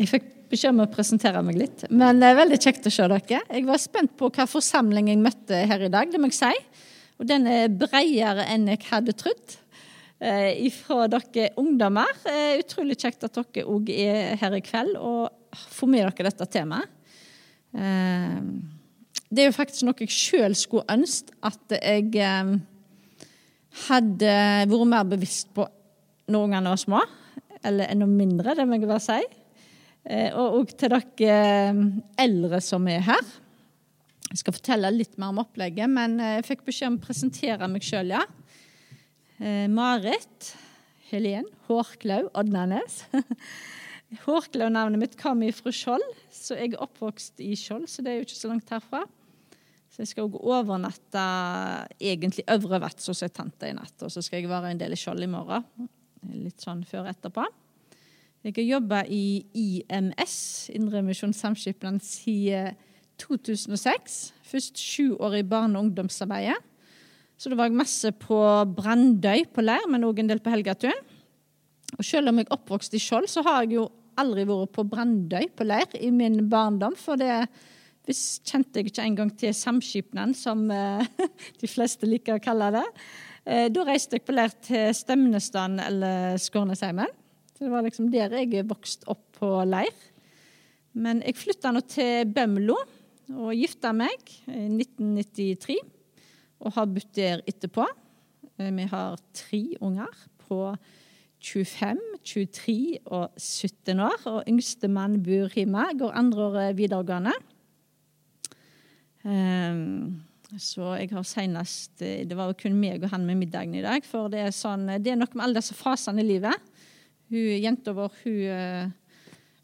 Jeg fikk beskjed om å presentere meg litt, men det er veldig kjekt å se dere. Jeg var spent på hva forsamling jeg møtte her i dag, det må jeg si. Og den er bredere enn jeg hadde trodd. Eh, ifra dere ungdommer. Eh, utrolig kjekt at dere òg er her i kveld og får med dere dette temaet. Eh, det er jo faktisk noe jeg sjøl skulle ønske at jeg eh, hadde vært mer bevisst på når ungene var små. Eller enda mindre, det må jeg bare si. Eh, og òg til dere eh, eldre som er her. Jeg skal fortelle litt mer om opplegget, men eh, jeg fikk beskjed om å presentere meg sjøl, ja. Marit Helen Hårklau Odnanes. Hårklau-navnet mitt kommer fra Skjold, så jeg er oppvokst i Skjold, så det er jo ikke så langt herfra. Så jeg skal òg overnatte egentlig Øvre Vats hos ei tante i natt, og så skal jeg være en del i Skjold i morgen. Litt sånn før etterpå. Jeg har jobba i IMS, Indremisjon Samskipnad, siden 2006. Først sju år i barne- og ungdomsarbeidet. Så da var jeg masse på Brandøy på leir, men òg en del på Helgatun. Og selv om jeg er oppvokst i Skjold, så har jeg jo aldri vært på Brandøy på leir i min barndom. For det kjente jeg ikke engang til Samskipnaden, som eh, de fleste liker å kalle det. Eh, da reiste jeg på leir til Stemnesdalen eller Skårnesheimen. Så det var liksom der jeg vokste opp på leir. Men jeg flytta nå til Bømlo og gifta meg i 1993. Og har bodd der etterpå. Eh, vi har tre unger på 25, 23 og 17 år. Og yngstemann bor hjemme, går andreåret videregående. Um, så jeg har senest eh, Det var kun meg og han med middagen i dag. For det er, sånn, det er noe med alle disse fasene i livet. Hun, jenta vår hun uh,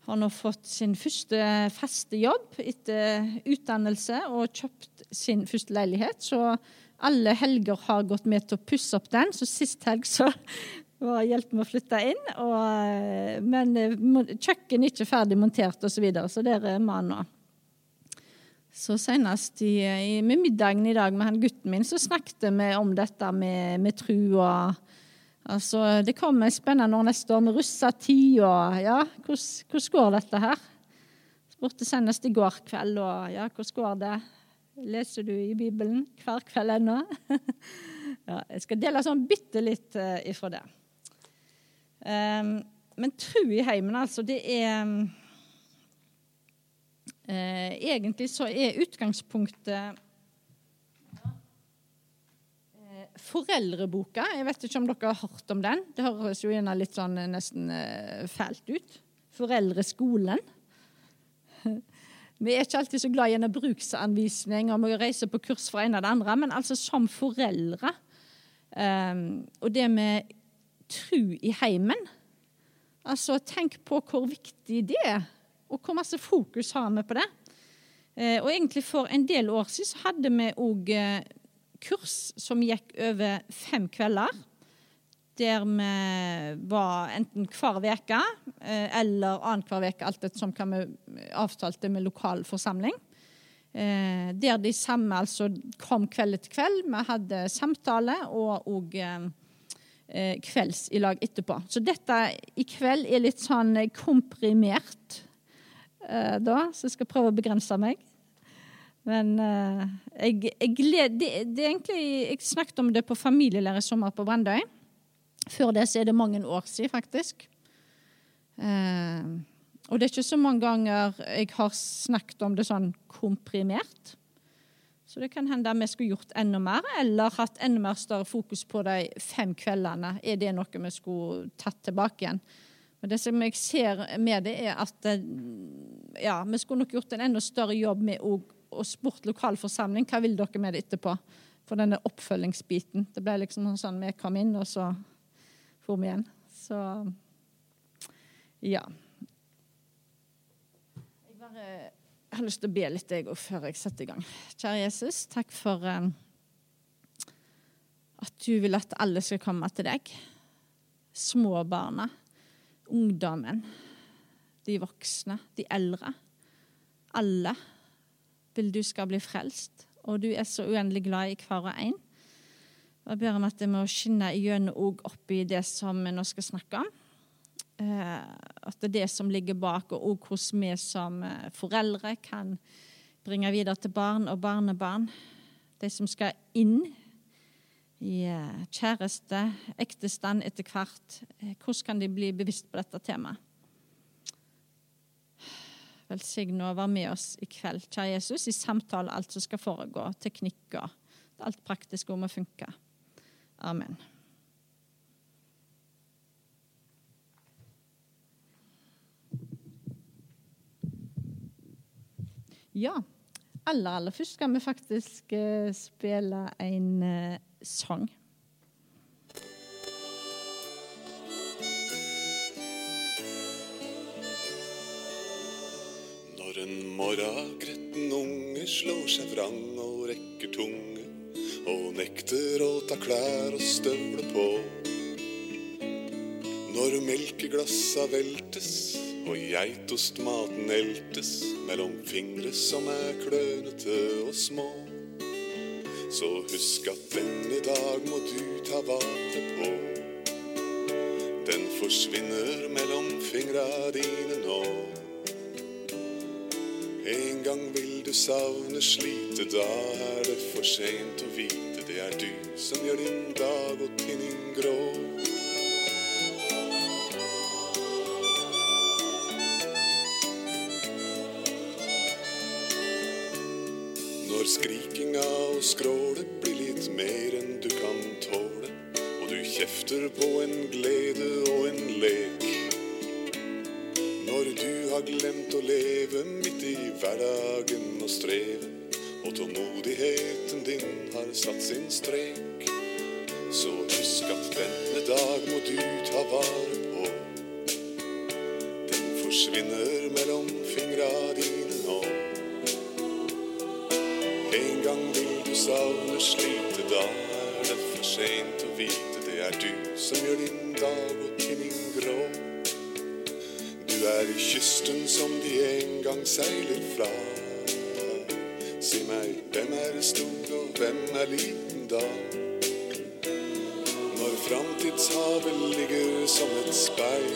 har nå fått sin første faste jobb etter utdannelse og kjøpt sin første leilighet. Så alle helger har gått med til å pusse opp den. Så sist helg så var hjelp med å flytte inn. Og, uh, men kjøkkenet kjøkken er ikke ferdig montert osv., så, videre, så der er man nå. Så senest i, i, med middagen i dag med han gutten min, så snakket vi om dette med, med tru og Altså, det kommer spennende år neste år med russetid og ja, hvordan går dette her? Spurte senest i går kveld og ja, hvordan går det? Leser du i Bibelen hver kveld ennå? ja, jeg skal dele sånn bitte litt uh, ifra det. Um, men tro i heimen, altså, det er uh, Egentlig så er utgangspunktet Foreldreboka. Jeg vet ikke om dere har hørt om den. Det høres jo gjerne litt sånn eh, nesten uh, fælt ut. Foreldreskolen. Vi er ikke alltid så glad i en bruksanvisning om å reise på kurs for en av det andre, men altså som foreldre. Um, og det med tru i heimen. Altså, tenk på hvor viktig det er, og hvor masse fokus har vi på det. Uh, og egentlig for en del år siden så hadde vi òg kurs som gikk over fem kvelder. Der vi var enten hver uke eh, eller annenhver uke, alt etter som vi avtalte med lokal forsamling. Eh, der de samme altså kom kveld etter kveld. Vi hadde samtale og òg eh, kvelds i lag etterpå. Så dette i kveld er litt sånn komprimert, da, så jeg skal prøve å begrense meg. Men uh, jeg, jeg gled, det, det, er egentlig, Jeg snakket om det på familielære sommer på Brandøy. Før det så er det mange år siden, faktisk. Uh, og det er ikke så mange ganger jeg har snakket om det sånn komprimert. Så det kan hende vi skulle gjort enda mer, eller hatt enda mer større fokus på de fem kveldene. Er det noe vi skulle tatt tilbake igjen? Men det som jeg ser med det, er at eh, ja, vi skulle nok gjort en enda større jobb med å og spurt lokalforsamling hva vil dere med det etterpå. For denne oppfølgingsbiten. Det ble liksom sånn vi kom inn, og så for vi igjen. Så ja. Jeg bare har lyst til å be litt jeg før jeg setter i gang. Kjære Jesus, takk for um, at du vil at alle skal komme til deg. Små barna, ungdommen, de voksne, de eldre. Alle vil du skal bli frelst. Og du er så uendelig glad i hver og en. Jeg ber om at det må skinne igjennom òg oppi det som vi nå skal snakke om. Eh, at det er det som ligger bak, og også hvordan vi som eh, foreldre kan bringe videre til barn og barnebarn. De som skal inn i eh, kjæreste, ektestand etter hvert. Hvordan kan de bli bevisst på dette temaet? Velsigne å være med oss i kveld, kjære Jesus, i samtale alt som skal foregå, teknikker. Alt praktisk om å funke. Amen. Ja. Aller, aller først skal vi faktisk uh, spille en uh, sang. Når en morgengretten unge slår seg vrang og rekker tunge og nekter å ta klær og støvler på. Når melkeglassa veltes og geitostmaten eltes mellom fingre som er klønete og små. Så husk at denne dag må du ta vare på. Den forsvinner mellom fingra dine nå. En gang vil du savne slite, da er det for seint å vite. Det er du som gjør din dag og tinning grå. Når skrikinga og skrålet blir litt mer enn du kan tåle, og du kjefter på en glede og en lek. Når du har glemt å i hverdagen og strevet, og tålmodigheten din har satt sin strek, så husk at denne dag må du ta vare på. Den forsvinner mellom fingra dine nå. En gang vil du savne slite, da er det for seint å vite. Det er du som gjør din dag og tinning grå. Du er kysten som de en gang seiler fra. Si meg, hvem er stor og hvem er liten da? Når framtidshavet ligger som et speil,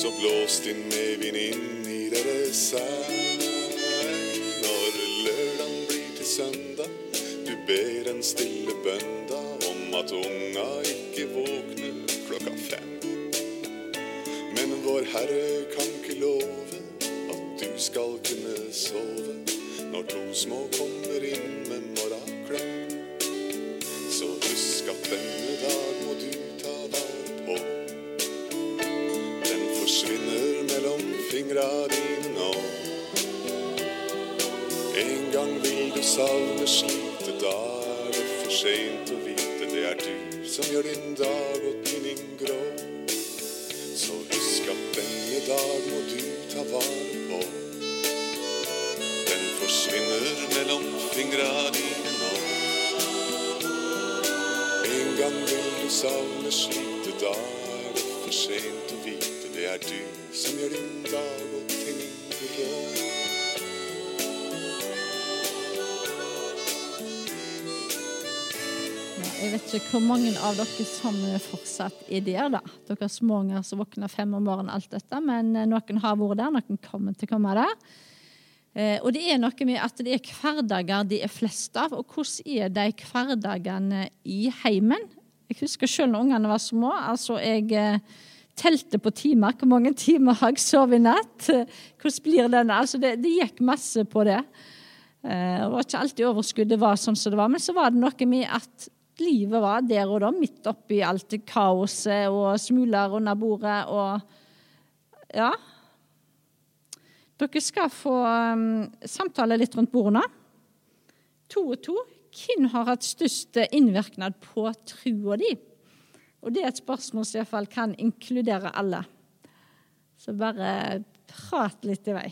så blås din medvind inn i deres seil. Når lørdagen blir til søndag, du ber en stille bønda om at unga ikke våkner klokka fem. Men vår Herre du slite, da er det for seint å vite. Det er du som gjør din dag og tinning grå. Så husk at denne dag må du ta vare på. Den forsvinner mellom fingra dine nå. En gang vil du savne slite, da er det for seint å vite. Det er du som gjør din dag jeg vet ikke hvor mange av dere som fortsatt er der, da. Dere småunger som våkner fem om morgenen, alt dette. Men eh, noen har vært der, noen kommer til å komme der. Eh, og det er noe med at det er hverdager de er flest av. Og hvordan er de hverdagene i heimen? Jeg husker selv når ungene var små. altså jeg... Eh, telte på timer. Hvor mange timer har jeg sovet i natt? Hvordan blir den? Altså det, det gikk masse på det. Det var ikke alltid overskuddet var sånn som det var, men så var det noe med at livet var der og da, midt oppi alt det kaoset og smuler under bordet og Ja. Dere skal få um, samtale litt rundt bordet nå. To og to. Hvem har hatt størst innvirkning på trua di? Og det er et spørsmål som iallfall kan inkludere alle. Så bare prat litt i vei.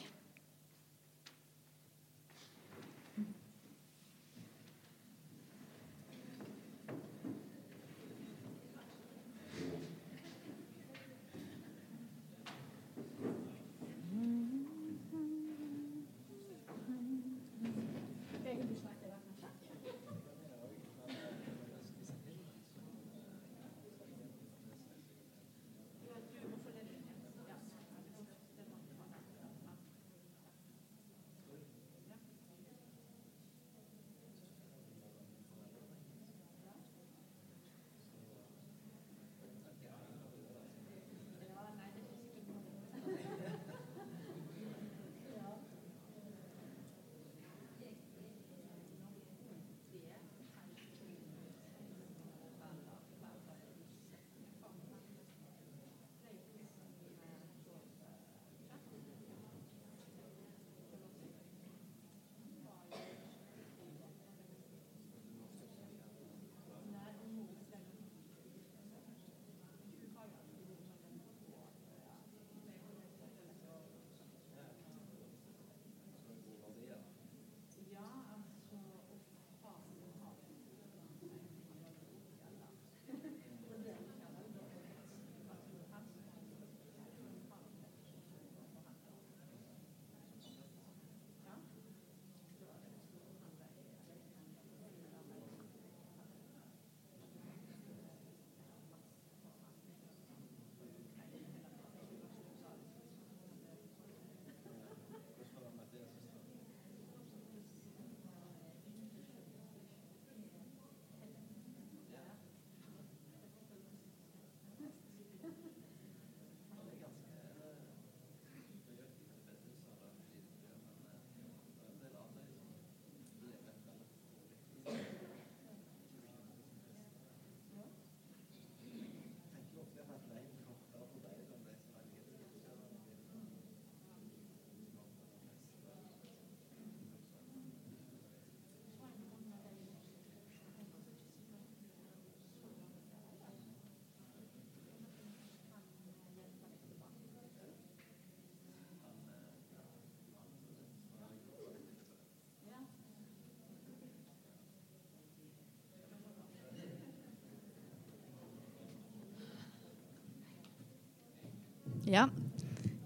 Ja.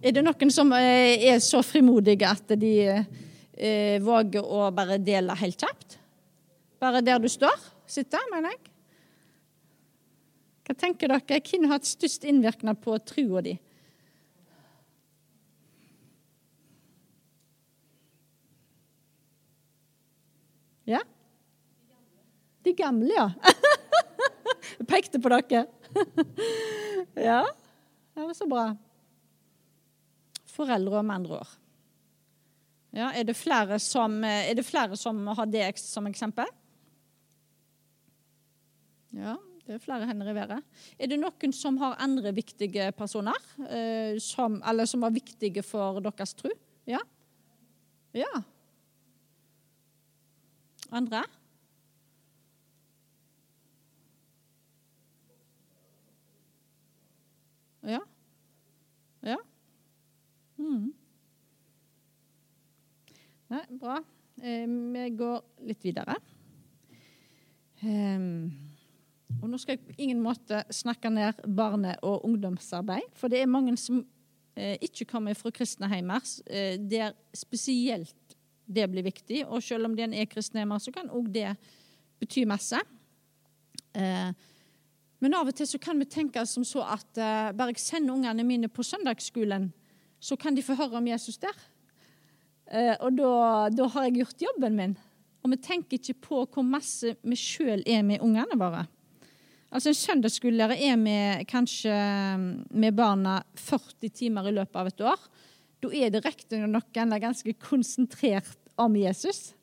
Er det noen som eh, er så frimodige at de eh, våger å bare dele helt kjapt? Bare der du står? Sitter, mener jeg. Hva tenker dere? Hvem har hatt størst innvirkning på trua di? Ja? De gamle, ja. Jeg pekte på dere. ja, det var så bra. Foreldre om andre år. Ja, er, det som, er det flere som har det som eksempel? Ja, det er flere hender i været. Er det noen som har andre viktige personer? Eh, som, eller som var viktige for deres tro? Ja? Ja. Andre? Ja. Ja. Mm. Nei, bra. Eh, vi går litt videre. Um, og nå skal jeg på ingen måte snakke ned barne- og ungdomsarbeid, for det er mange som eh, ikke kommer fra kristne heimer, eh, der spesielt det blir viktig. Og selv om det er kristne heimer, så kan òg det bety masse. Eh, men av og til så kan vi tenke som så at uh, bare jeg sender ungene mine på søndagsskolen, så kan de få høre om Jesus der. Uh, og da, da, har jeg gjort jobben min. Og vi tenker ikke på hvor masse vi sjøl er med ungene våre. Altså En søndagsskolelærer er med kanskje med barna 40 timer i løpet av et år. Da er det riktignok ganske konsentrert om Jesus.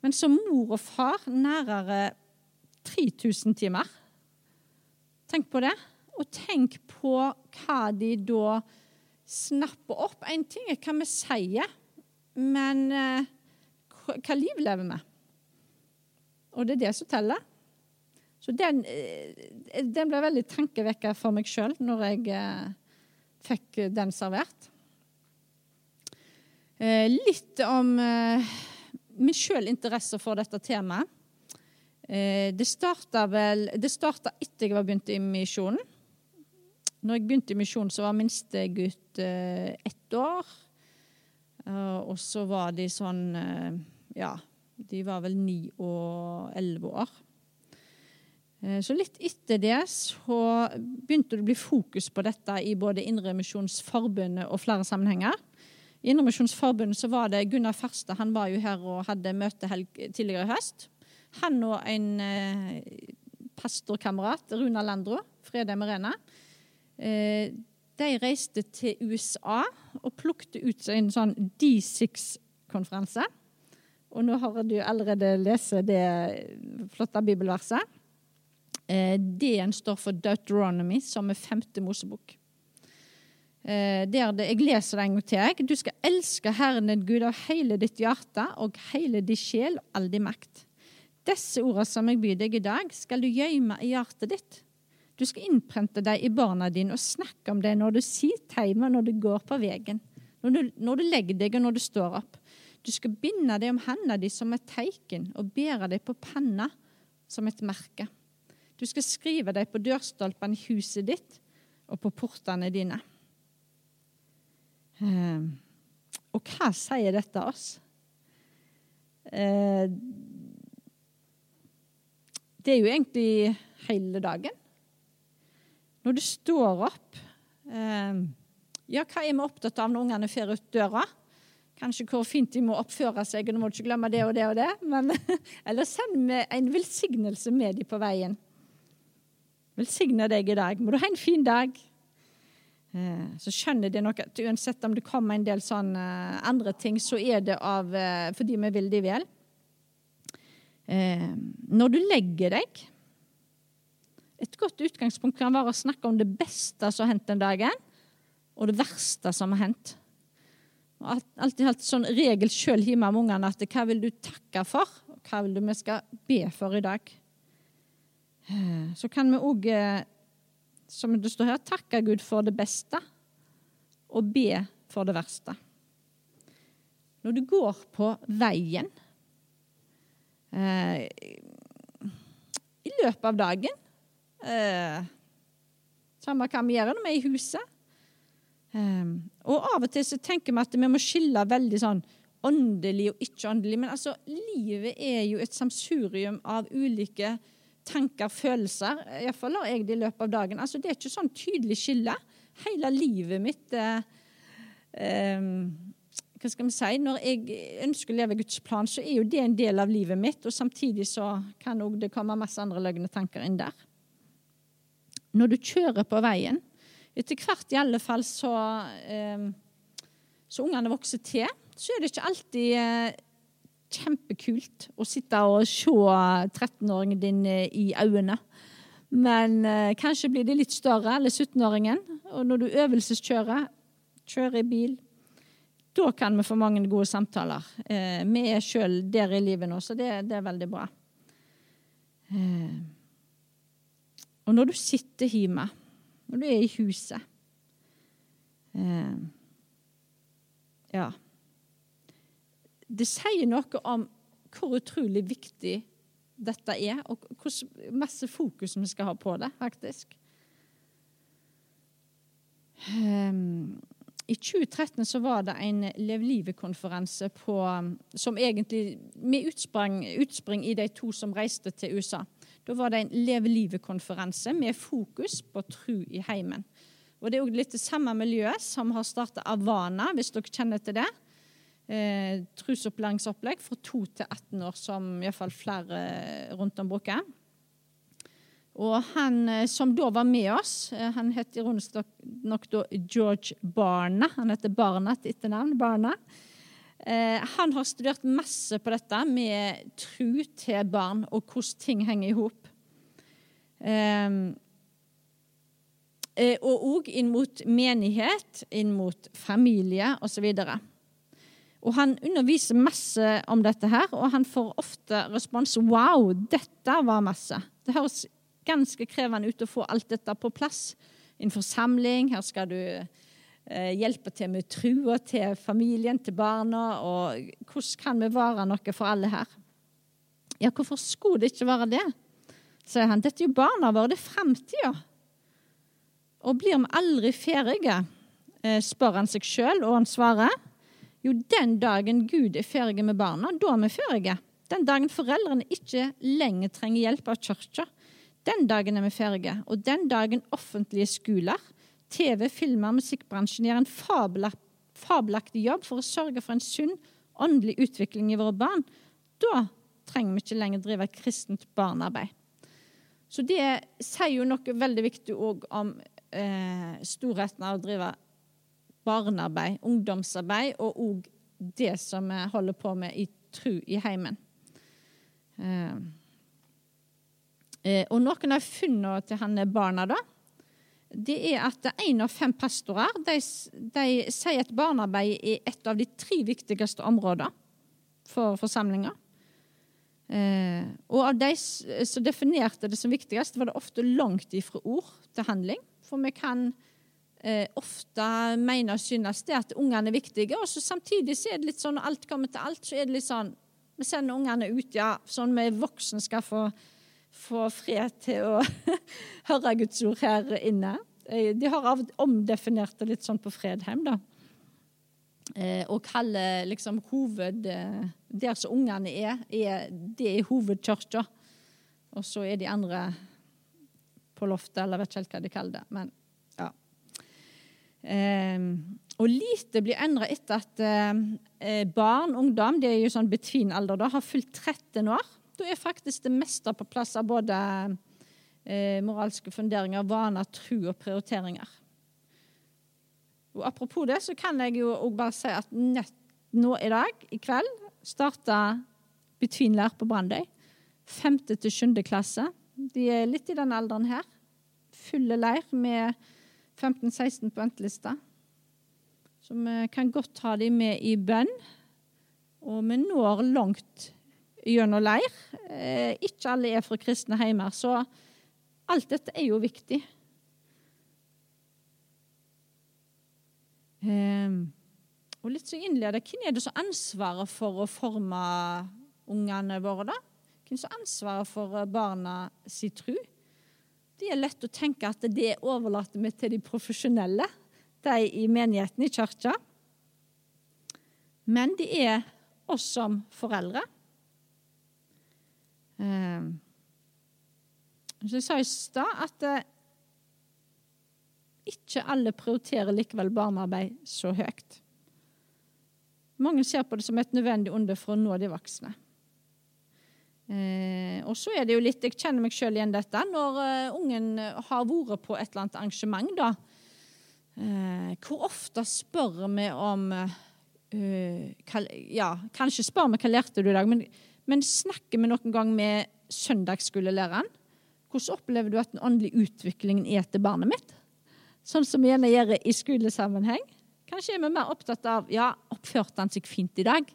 Men som mor og far nærere 3000 timer. Tenk på det. Og tenk på hva de da snapper opp. Én ting er hva vi sier, men eh, hva liv lever vi? Og det er det som teller. Så den, eh, den ble veldig tankevekker for meg sjøl når jeg eh, fikk den servert. litt om min sjøl interesse for dette temaet. Det starta etter jeg var begynt i misjonen. Når jeg begynte i misjon, så var minstegutt eh, ett år. Uh, og så var de sånn uh, Ja, de var vel ni og elleve år. Uh, så litt etter det så begynte det å bli fokus på dette i både Indremisjonsforbundet og flere sammenhenger. I Indremisjonsforbundet så var det Gunnar Ferste, han var jo her og hadde møte tidligere i høst. Han og en pastorkamerat, Runa Landro, Fredheim Arena, de reiste til USA og plukte ut en sånn D6-konferanse. Og nå har du allerede lest det flotte bibelverset. Eh, D-en står for Deuteronomy, som er femte Mosebok. Eh, der det, jeg leser det en gang til. Du skal elske Herren din Gud av hele ditt hjerte og hele din sjel og all din makt. Disse ordene som jeg byr deg i dag, skal du gjemme i hjertet ditt. Du skal innprente dem i barna dine og snakke om dem når du sitter hjemme når du går på veien, når når du legger deg og når du står opp. Du skal binde dem om hendene dine som et teiken og bære dem på panna som et merke. Du skal skrive dem på dørstolpene i huset ditt og på portene dine. Eh, og hva sier dette oss? Eh, det er jo egentlig hele dagen. Når du står opp eh, Ja, hva er vi opptatt av når ungene fer ut døra? Kanskje hvor fint de må oppføre seg, og du må ikke glemme det og det og det. Men, eller send en velsignelse med dem på veien. Velsigne deg i dag. Må du ha en fin dag. Eh, så skjønner de nok at uansett om det kommer en del sånne andre ting, så er det av, eh, fordi vi vil de vel. Eh, når du legger deg Et godt utgangspunkt kan være å snakke om det beste som har hendt den dagen, og det verste som har hendt. Og alltid hatt sånn regel sjøl hjemme med ungene at hva vil du takke for, og hva vil du vi skal be for i dag? Eh, så kan vi òg, eh, som det står her, takke Gud for det beste og be for det verste. Når du går på veien eh, i løpet av dagen. Eh, samme hva vi gjør når vi er i huset. Eh, og av og til så tenker vi at vi må skille veldig sånn åndelig og ikke-åndelig. Men altså, livet er jo et samsurium av ulike tanker, følelser. Iallfall har jeg det i løpet av dagen. Altså, det er ikke sånn tydelig skille. Hele livet mitt eh, eh, hva skal vi si, Når jeg ønsker å leve Guds plan, så er jo det en del av livet mitt. Og samtidig så kan det komme masse andre løgne tanker inn der. Når du kjører på veien Etter hvert i alle fall så, eh, så ungene vokser til så er det ikke alltid eh, kjempekult å sitte og se 13-åringen din eh, i øynene. Men eh, kanskje blir de litt større, eller 17-åringen. Og når du øvelseskjører, kjører i bil, da kan vi få mange gode samtaler. Eh, vi er sjøl der i livet nå, så det, det er veldig bra. Eh, og når du sitter hjemme, når du er i huset eh, Ja det sier noe om hvor utrolig viktig dette er, og hvor masse fokus vi skal ha på det, faktisk. Um, I 2013 så var det en Lev livet-konferanse som egentlig med utspring, utspring i de to som reiste til USA. Da var det en Leve livet-konferanse med fokus på tru i heimen. Og Det er også litt det samme miljøet som har starta Avana, hvis dere kjenner til det eh, trusopplæringsopplegg fra 2 til 18 år, som iallfall flere rundt om bruker. Og han eh, som da var med oss, eh, han het ironisk nok da George Barna. Han heter Barna til etternavn. Barna. Eh, han har studert masse på dette med tru til barn og hvordan ting henger i hop. Eh, eh og òg inn mot menighet, inn mot familie osv. Og han underviser masse om dette her, og han får ofte respons Wow, dette var masse. Det høres ganske krevende ut å få alt dette på plass. En forsamling, her skal du eh, hjelpe til med trua til familien, til barna, og hvordan kan vi være noe for alle her? Ja, hvorfor skulle det ikke være det? Sier han. Dette er jo barna våre, det er framtida. Og blir vi aldri ferdige? Eh, spør han seg sjøl, og han svarer. Jo, den dagen Gud er ferdig med barna, da er vi ferdige. Den dagen foreldrene ikke lenger trenger hjelp av kirka, den dagen er vi ferdige. Og den dagen offentlige skoler, TV, filmer, musikkbransjen gjør en fabelaktig jobb for å sørge for en sunn åndelig utvikling i våre barn, da trenger vi ikke lenger drive kristent barnearbeid. Så det sier jo noe veldig viktig òg om eh, storheten av å drive barnearbeid, ungdomsarbeid og òg det som vi holder på med i tru i heimen. Eh, eh, og noen av funnene til han barna, da, det er at én av fem pastorer de, de, sier at barnearbeid er et av de tre viktigste områdene for forsamlinga. Eh, og av de som definerte det som viktigst, var det ofte langt ifra ord til handling. For vi kan eh, ofte mener og synes det at ungene er viktige. Og så samtidig så er det litt sånn når alt kommer til alt, så er det litt sånn Vi sender ungene ut, ja, sånn vi voksne skal få, få fred til å høre Guds ord her inne. Eh, de har omdefinert det litt sånn på Fredheim, da. Eh, og kaller liksom hoved eh, Der som ungene er, er det er hovedkirka. Og så er de andre på loftet, eller vet ikke helt hva de kaller det. men Ehm, og lite blir endra etter at eh, barn, ungdom, det er jo sånn between alder, da, har fylt 13 år. Da er faktisk det meste på plass av både eh, moralske funderinger, vaner, tro og prioriteringer. Og Apropos det, så kan jeg jo òg bare si at nett nå i dag, i kveld, starta between-lær på Brandøy. Femte til sjuende klasse. De er litt i den alderen her. Fulle leir med 15-16 på ventelista. Så vi kan godt ha dem med i bønn. Og vi når langt gjennom leir. Eh, ikke alle er fra kristne heimer, så alt dette er jo viktig. Og litt så innleder, Hvem er det som har ansvaret for å forme ungene våre? da? Hvem som har ansvaret for barna si tru? Det er lett å tenke at det overlater vi til de profesjonelle. de i menigheten, i kirka. Men det er oss som foreldre. Eh, så jeg sa i stad at eh, ikke alle prioriterer likevel barnearbeid så høyt. Mange ser på det som et nødvendig onde for å nå de voksne. Eh, og så er det jo litt, Jeg kjenner meg sjøl igjen dette. Når uh, ungen har vært på et eller annet arrangement, da, eh, hvor ofte spør vi om uh, hva, Ja, kanskje spør vi hva lærte du i dag, men, men snakker vi noen gang med søndagsskolelæreren? Hvordan opplever du at den åndelige utviklingen er til barnet mitt? Sånn som vi gjerne gjør i skolesammenheng. Kanskje er vi mer opptatt av ja, oppførte han seg fint i dag?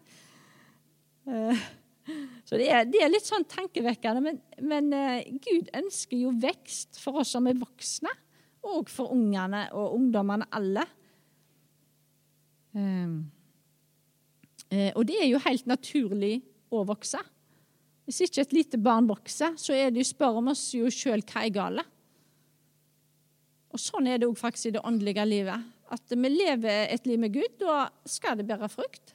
Uh, så det er, det er, litt sånn tankevekkende. Men, men uh, Gud ønsker jo vekst for oss som er voksne, og for ungene og ungdommene alle. Um, uh, og det er jo helt naturlig å vokse. Hvis ikke et lite barn vokser, så er det jo spør om oss jo sjøl hva er galt. Og sånn er det òg faktisk i det åndelige livet. At vi lever et liv med Gud, da skal det bære frukt.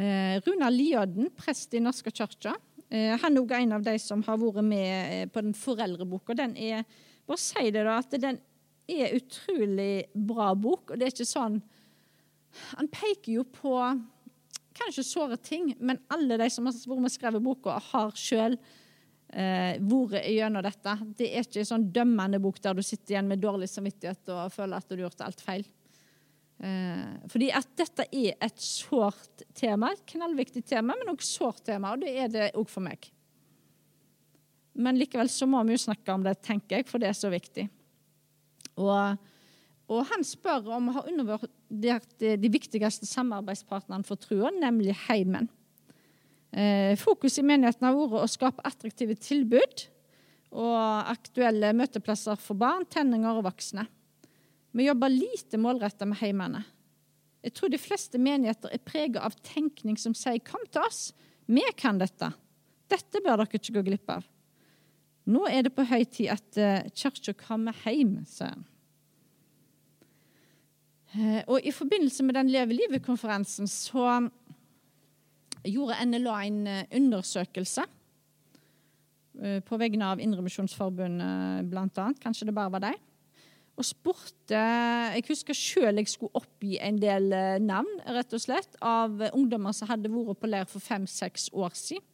Runa Runar Liodden, prest i Norske kirke, eh, han er også en av de som har vært med eh, på den foreldreboka. Den er, bare si det da, at den er utrolig bra bok, og det er ikke sånn Han peker jo på kanskje såre ting, men alle de som har vært med og skrevet boka, har sjøl eh, vært gjennom dette. Det er ikke en sånn dømmende bok der du sitter igjen med dårlig samvittighet og føler at du har gjort alt feil. Eh, fordi at dette er et sårt tema, et knallviktig tema, men også sårt tema, og det er det òg for meg. Men likevel så må vi jo snakke om det, tenker jeg, for det er så viktig. Og, og han spør om å ha undervurdert de viktigste samarbeidspartnerne for trua, nemlig heimen. Eh, fokus i menigheten har vært å skape attraktive tilbud og aktuelle møteplasser for barn, tenninger og voksne. Vi jobber lite målretta med heimene. Jeg tror de fleste menigheter er preget av tenkning som sier 'kom til oss', vi kan dette'. Dette bør dere ikke gå glipp av. Nå er det på høy tid at uh, kirka kommer hjem, sier han. Uh, og I forbindelse med den Leve livet-konferansen så gjorde NLA en uh, undersøkelse uh, på vegne av Indremisjonsforbundet, blant annet. Kanskje det bare var dem og spurte Jeg husker sjøl jeg skulle oppgi en del eh, navn rett og slett, av ungdommer som hadde vært på leir for fem-seks år siden.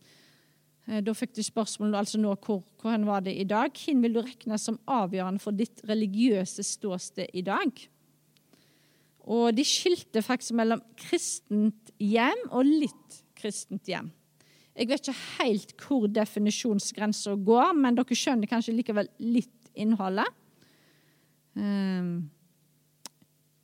Eh, da fikk de spørsmål altså nå, hvor, hvor var det i dag. Hvem vil du regne som avgjørende for ditt religiøse ståsted i dag? Og de skilte faktisk mellom kristent hjem og litt kristent hjem. Jeg vet ikke helt hvor definisjonsgrensa går, men dere skjønner kanskje likevel litt innholdet. Um,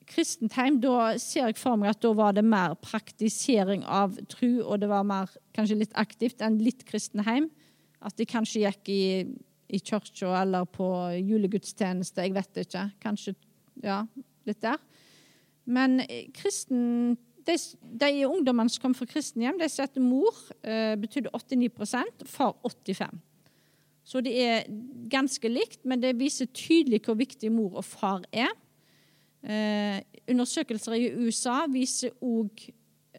kristent hjem, da ser jeg for meg at da var det mer praktisering av tru, og det var mer kanskje litt aktivt enn litt kristen hjem. At de kanskje gikk i, i kirka eller på julegudstjeneste, jeg vet ikke. Kanskje ja, litt der. Men eh, kristen, de, de ungdommene som kom fra kristenhjem, de sier at mor eh, betydde 89% far 85 så det er ganske likt, men det viser tydelig hvor viktig mor og far er. Eh, undersøkelser i USA viser òg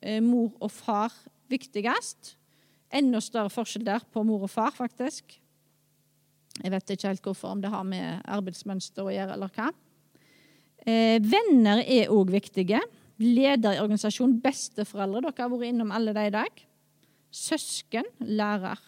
eh, mor og far viktigst. Enda større forskjell der på mor og far, faktisk. Jeg vet ikke helt hvorfor, om det har med arbeidsmønster å gjøre, eller hva. Eh, venner er òg viktige. Leder i organisasjon, besteforeldre. Dere har vært innom alle de i dag. Søsken, lærer.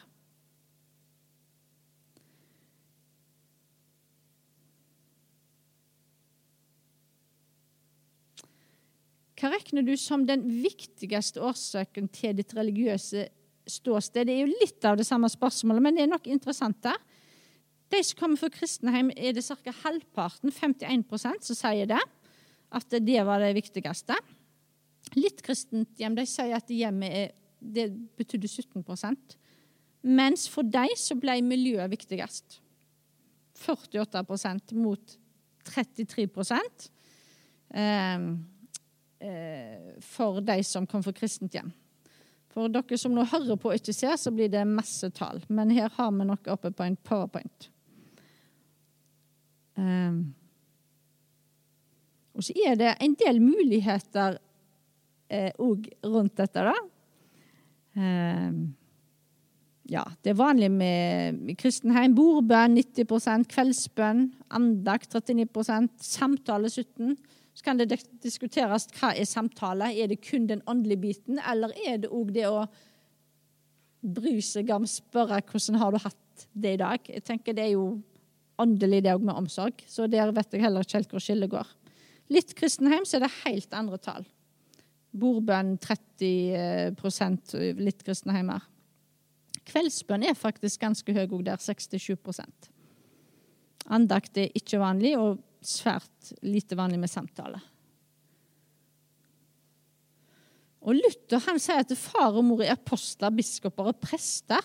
Hva regner du som den viktigste årsaken til ditt religiøse ståsted? Det er jo litt av det samme spørsmålet, men det er nok interessant der. De som kommer fra kristenheim, er det ca. halvparten, 51% som sier det. At det var det viktigste. Litt kristent hjem, de sier at hjemmet er, det betydde 17% Mens for dem så ble miljøet viktigst. 48% mot 33 um, Eh, for de som kom fra kristent hjem. For dere som nå hører på og ikke ser, så blir det masse tall. Men her har vi noe oppe på en powerpoint. Um, Og så er det en del muligheter òg eh, rundt dette, da. Eh, ja, det er vanlig med kristenheim. Bordbønn 90% kveldsbønn, andakt 39 samtale 17 Så kan det diskuteres hva er samtale. Er det kun den åndelige biten, eller er det òg det å bry seg om, spørre hvordan har du hatt det i dag? Jeg tenker Det er jo åndelig, det òg, med omsorg. Så der vet jeg heller ikke helt hvor skillet går. Litt kristenheim så er det helt andre tall. Bordbønn 30 litt kristenheimer. Kveldsbønn er faktisk ganske høy òg der, 67% Andakt er ikke vanlig, og svært lite vanlig med samtale. Og Luther han sier at far og mor er apostler, biskoper og prester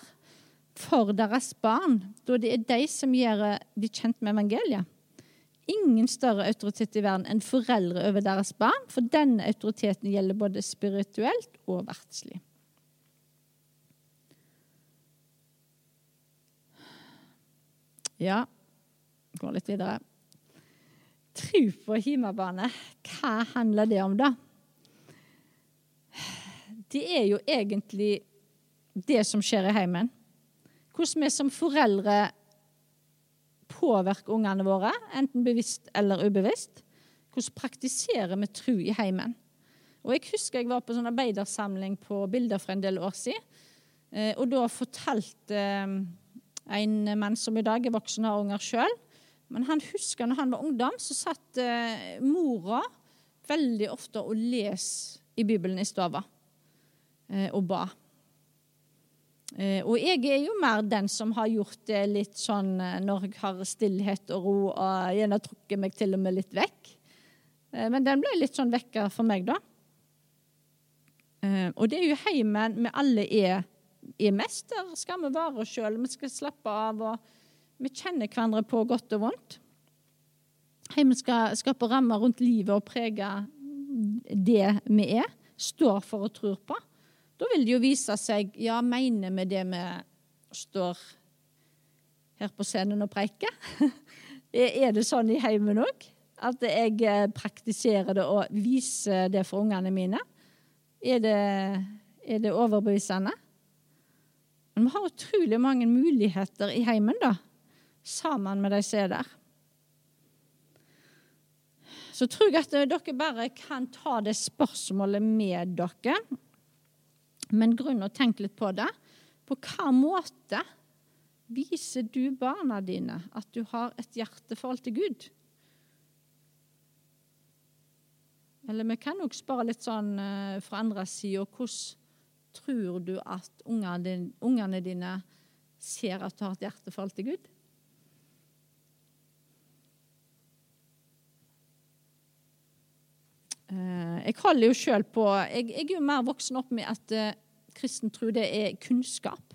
for deres barn, da det er de som gjør de kjent med evangeliet ingen større autoritet i verden enn foreldre over deres barn, for denne autoriteten gjelder både spirituelt og verdslig. Ja, går litt videre. Tro på hjemmebane, hva handler det om, da? Det er jo egentlig det som skjer i heimen. Hvordan vi som foreldre påvirke ungene våre, enten bevisst eller ubevisst. Hvordan praktiserer vi tro i heimen? Og Jeg husker jeg var på sånn arbeidersamling på bilder for en del år siden. Eh, og da fortalte eh, en mann som i dag er voksen og har unger sjøl, men han husker når han var ungdom, så satt eh, mora veldig ofte og les i Bibelen i stua og ba. Eh, og jeg er jo mer den som har gjort det litt sånn eh, når jeg har stillhet og ro, og gjerne trukket meg til og med litt vekk. Eh, men den ble litt sånn vekka for meg, da. Og det er jo heimen vi alle er, er mest. Der skal vi være oss sjøl, vi skal slappe av, og vi kjenner hverandre på godt og vondt. Heimen skal skape rammer rundt livet og prege det vi er, står for og tror på. Da vil det jo vise seg ja, mener vi det vi står her på scenen og preiker? er det sånn i heimen òg? At jeg eh, praktiserer det og viser det for ungene mine? Er det, er det overbevisende? Men vi har utrolig mange muligheter i heimen, da, sammen med de som er der. Så tror jeg at dere bare kan ta det spørsmålet med dere men grunn å tenke litt på det. På hva måte viser du barna dine at du har et hjerteforhold til Gud? Eller vi kan nok spørre litt sånn uh, fra andre sida hvordan tror du at ungene dine ser at du har et hjerteforhold til Gud? Jeg holder jo sjøl på jeg, jeg, er jo mer voksen opp med at uh, kristen tro det er kunnskap.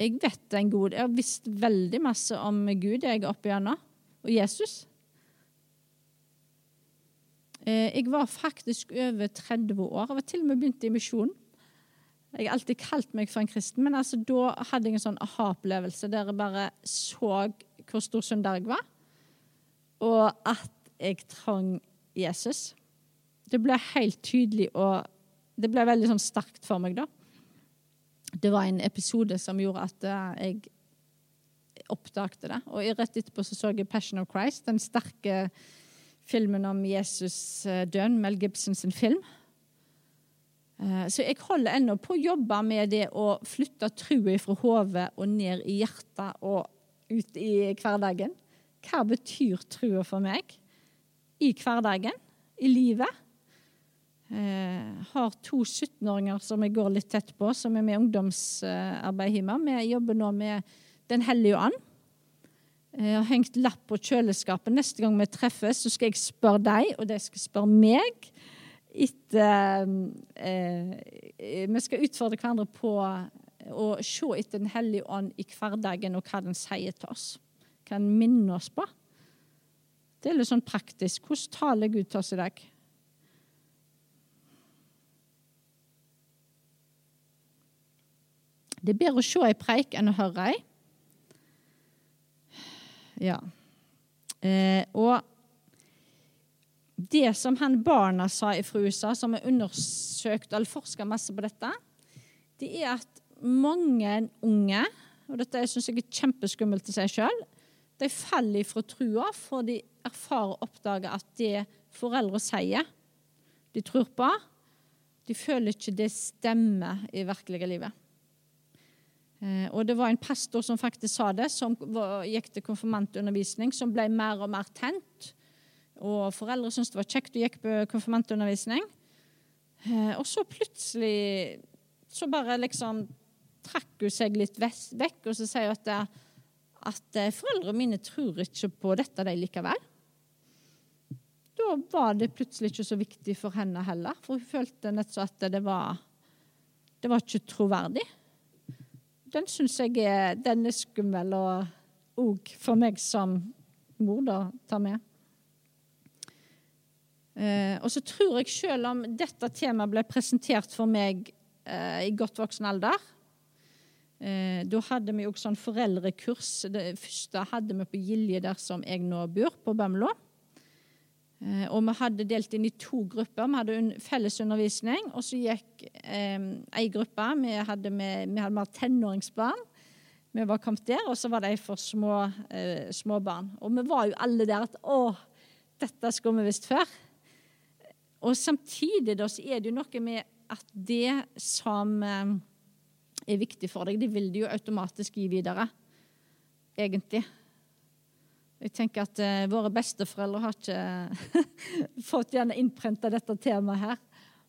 Jeg vet en god Jeg har visst veldig masse om Gud jeg er opp igjennom, og Jesus. Uh, jeg var faktisk over 30 år. Jeg var til og med begynt i misjonen. Jeg har alltid kalt meg for en kristen, men altså, da hadde jeg en sånn aha-opplevelse der jeg bare så hvor stor synder jeg var, og at jeg trang Jesus. Det ble helt tydelig, og det ble veldig sånn sterkt for meg, da. Det var en episode som gjorde at uh, jeg oppdagte det. Og rett etterpå så, så jeg 'Passion of Christ', den sterke filmen om Jesus uh, døden, Mel Gibson sin film. Uh, så jeg holder ennå på å jobbe med det å flytte trua fra hodet og ned i hjertet og ut i hverdagen. Hva betyr trua for meg i hverdagen? i livet. Jeg har to 17-åringer som jeg går litt tett på, som er med i ungdomsarbeid hjemme. Vi jobber nå med Den hellige ånd. Jeg har hengt lapp på kjøleskapet. Neste gang vi treffes, så skal jeg spørre deg, og de skal spørre meg. Etter, eh, vi skal utfordre hverandre på å se etter Den hellige ånd i hverdagen, og hva den sier til oss. Hva den minner oss på. Det er litt sånn praktisk. Hvordan taler Gud til oss i dag? Det er bedre å se ei preik enn å høre ei. Ja. Eh, og det som han barna sa fra USA, som har undersøkt eller forska masse på dette, det er at mange unge, og dette syns jeg er kjempeskummelt til seg sjøl, de faller fra trua for de erfarer og oppdager at det foreldre sier, de tror på, de føler ikke det stemmer i virkelige livet. Eh, og det var en pastor som faktisk sa det, som gikk til konfirmantundervisning, som ble mer og mer tent. Og foreldre syntes det var kjekt å gikk på konfirmantundervisning. Eh, og så plutselig så bare liksom trakk hun seg litt vekk, og så sier hun at, at eh, foreldrene mine tror ikke på dette, de likevel. Da var det plutselig ikke så viktig for henne heller, for hun følte nettopp at det var, det var ikke troverdig. Den syns jeg er, den er skummel, og òg for meg som mor da, tar med. Eh, og så tror jeg, selv om dette temaet ble presentert for meg eh, i godt voksen alder eh, Da hadde vi òg sånn foreldrekurs. Det første hadde vi på Gilje, der som jeg nå bor, på Bømlo. Eh, og vi hadde delt inn i to grupper. Vi hadde un felles undervisning, og så gikk eh, ei gruppe Vi hadde med, med tenåringsbarn. Vi var kommet der, og så var de for små, eh, små barn. Og vi var jo alle der at å, dette skulle vi visst før. Og samtidig da, så er det jo noe med at det som eh, er viktig for deg, det vil du jo automatisk gi videre. Egentlig. Jeg tenker at uh, Våre besteforeldre har ikke fått gjerne innprenta dette temaet her.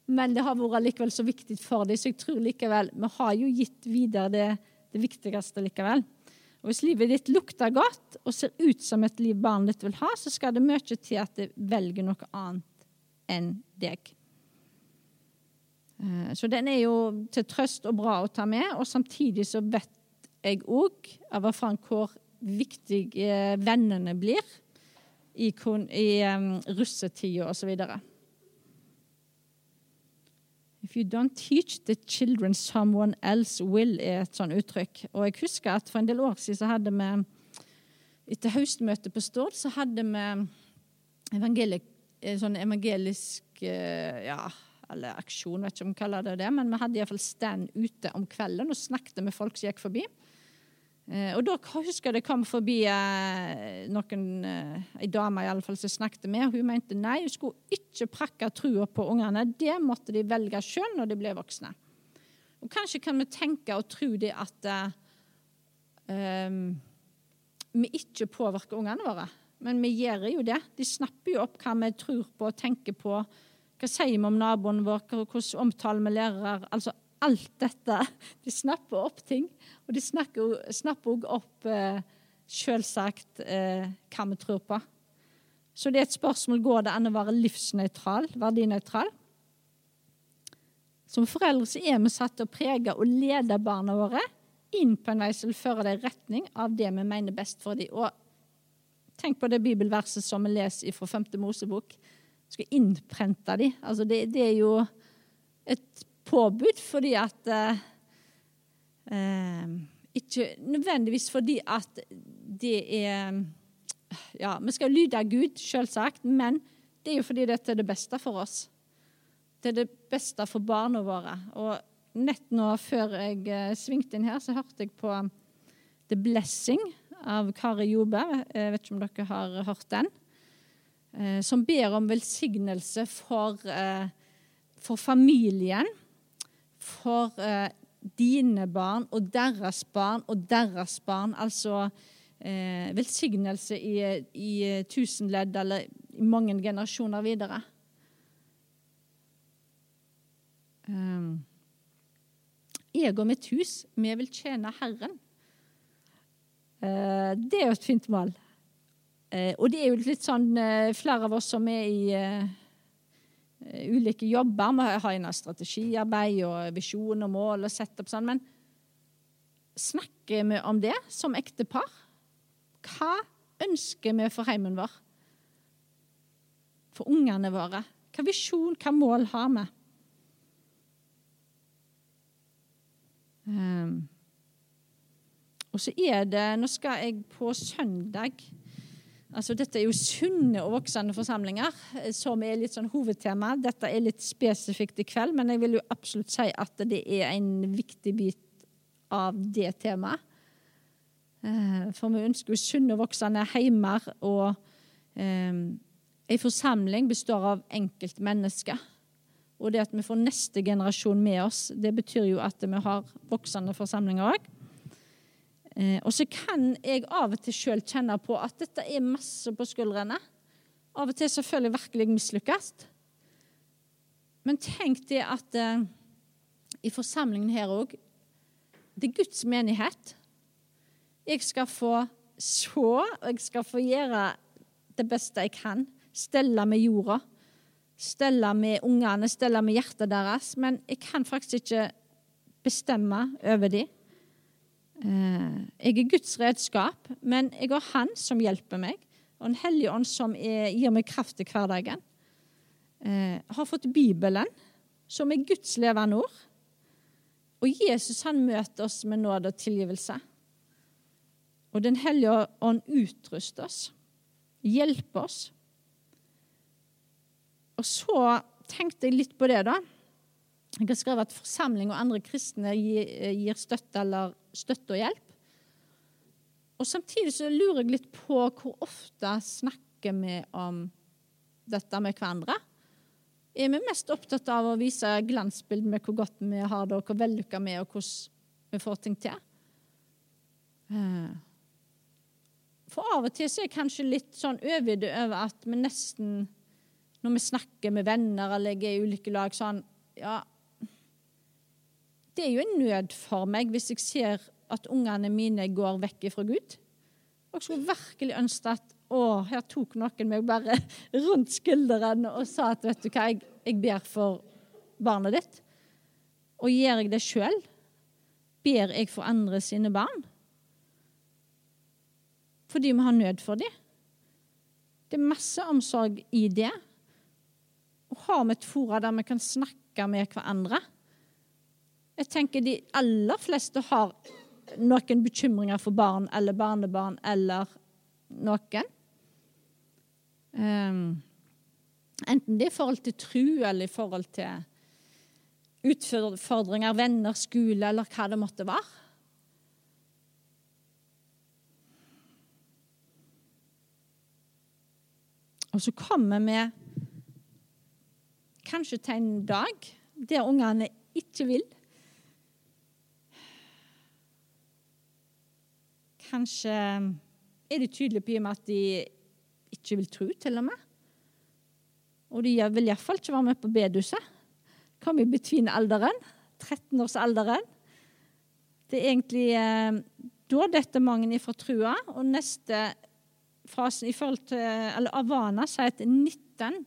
Men det har vært likevel så viktig for dem, så jeg tror likevel vi har jo gitt videre det, det viktigste likevel. Og Hvis livet ditt lukter godt og ser ut som et liv barnet ditt vil ha, så skal det mye til at det velger noe annet enn deg. Eh, så den er jo til trøst og bra å ta med, og samtidig så vet jeg òg av erfaring hvor viktige vennene blir i, i um, russetida osv. If you don't teach the children, someone else will, er et sånt uttrykk. Og jeg husker at For en del år siden så hadde vi etter høstmøtet på Stord så hadde vi Eh, sånn evangelisk eh, ja, eller aksjon, vet ikke om vi kaller det det, men vi hadde iallfall stand ute om kvelden og snakket med folk som gikk forbi. Eh, og da husker jeg det kom forbi noen, ei dame i alle fall, som snakket med, hun mente nei, hun skulle ikke prakke trua på ungene. Det måtte de velge sjøl når de ble voksne. Og kanskje kan vi tenke og tro det at um, vi ikke påvirker ungene våre. Men vi gjør jo det. De snapper jo opp hva vi tror på og tenker på. Hva sier vi om naboen vår? Hvordan omtaler vi lærere? Altså alt dette. De snapper opp ting. Og de snapper òg opp eh, selvsagt eh, hva vi tror på. Så det er et spørsmål går det an å være livsnøytral, verdinøytral. Som foreldre så er vi satt til å prege og lede barna våre inn på en vei som vil føre dem i retning av det vi mener best for dem. Og Tenk på det bibelverset som vi leser fra 5. Mosebok. Skal innprente dem. Altså det, det, er jo et påbud fordi at eh, eh, Ikke nødvendigvis fordi at det er Ja, vi skal lyde Gud, selvsagt, men det er jo fordi dette er det beste for oss. Det er det beste for barna våre. Og nett nå før jeg eh, svingte inn her, så hørte jeg på The Blessing av Kari Jobe. Jeg vet ikke om dere har hørt den. Eh, som ber om velsignelse for, for familien, for eh, dine barn og deres barn og deres barn. Altså velsignelse i, i tusen ledd eller i mange generasjoner videre. Jeg og mitt hus, vi vil tjene Herren. Uh, det er jo et fint mål. Uh, og det er jo litt sånn uh, flere av oss som er i ulike jobber. Vi har en strategiarbeid og visjon og mål og setup sånn. Men snakker vi om det som ektepar? Hva ønsker vi for heimen vår? For ungene våre? Hva visjon, hva mål har vi? Um, og så er det Nå skal jeg på søndag Altså, dette er jo sunne og voksende forsamlinger, eh, som er litt sånn hovedtema. Dette er litt spesifikt i kveld, men jeg vil jo absolutt si at det er en viktig bit av det temaet. Eh, For vi ønsker jo sunne og voksende heimer, og eh, en forsamling består av enkeltmennesker. Og det at vi får neste generasjon med oss, det betyr jo at vi har voksende forsamlinger òg. Eh, og så kan jeg av og til sjøl kjenne på at dette er masse på skuldrene. Av og til selvfølgelig virkelig mislykkes. Men tenk det at eh, i forsamlingen her òg Det er Guds menighet. Jeg skal få så, og jeg skal få gjøre det beste jeg kan. Stelle med jorda. Stelle med ungene, stelle med hjertet deres. Men jeg kan faktisk ikke bestemme over dem. Eh, Jeg er Guds redskap, men jeg har Han som hjelper meg, og Den hellige ånd som er, gir meg kraft til hverdagen. Jeg har fått Bibelen, som er Guds levende ord. Og Jesus han møter oss med nåde og tilgivelse. Og Den hellige ånd utruster oss, hjelper oss. Og så tenkte jeg litt på det, da. Jeg har skrevet at forsamling og andre kristne gir, gir støtte eller støtte og hjelp. Og Samtidig så lurer jeg litt på hvor ofte snakker vi om dette med hverandre. Er vi mest opptatt av å vise glansbilder med hvor godt vi har det, og hvor vellykka vi er, og hvordan vi får ting til? Eh, For av og til så er jeg kanskje litt sånn overgitt over at vi nesten, når vi snakker med venner eller jeg er i ulike lag, sånn Ja, det er jo en nød for meg hvis jeg ser at ungene mine går vekk fra Gud. Og jeg skulle virkelig ønske at å, her tok noen meg bare rundt skulderen og sa at vet du hva, jeg, jeg ber for barnet ditt. Og gjør jeg det sjøl? Ber jeg for andre sine barn? Fordi vi har nød for dem. Det er masse omsorg i det. Og har vi et fora der vi kan snakke med hverandre? Jeg tenker de aller fleste har noen bekymringer for barn eller barnebarn eller noen. Um, enten det er i forhold til tru eller i forhold til utfordringer, venner, skole eller hva det måtte være. Og så kommer vi kanskje til en dag der ungene ikke vil. Kanskje er de tydelige på at de ikke vil tro, til og med. Og de vil iallfall ikke være med på bedehuset. Kom i between-alderen. 13-årsalderen. Det er egentlig eh, da detter mange ifra trua, og neste fasen i forhold til Eller Avana sier at 19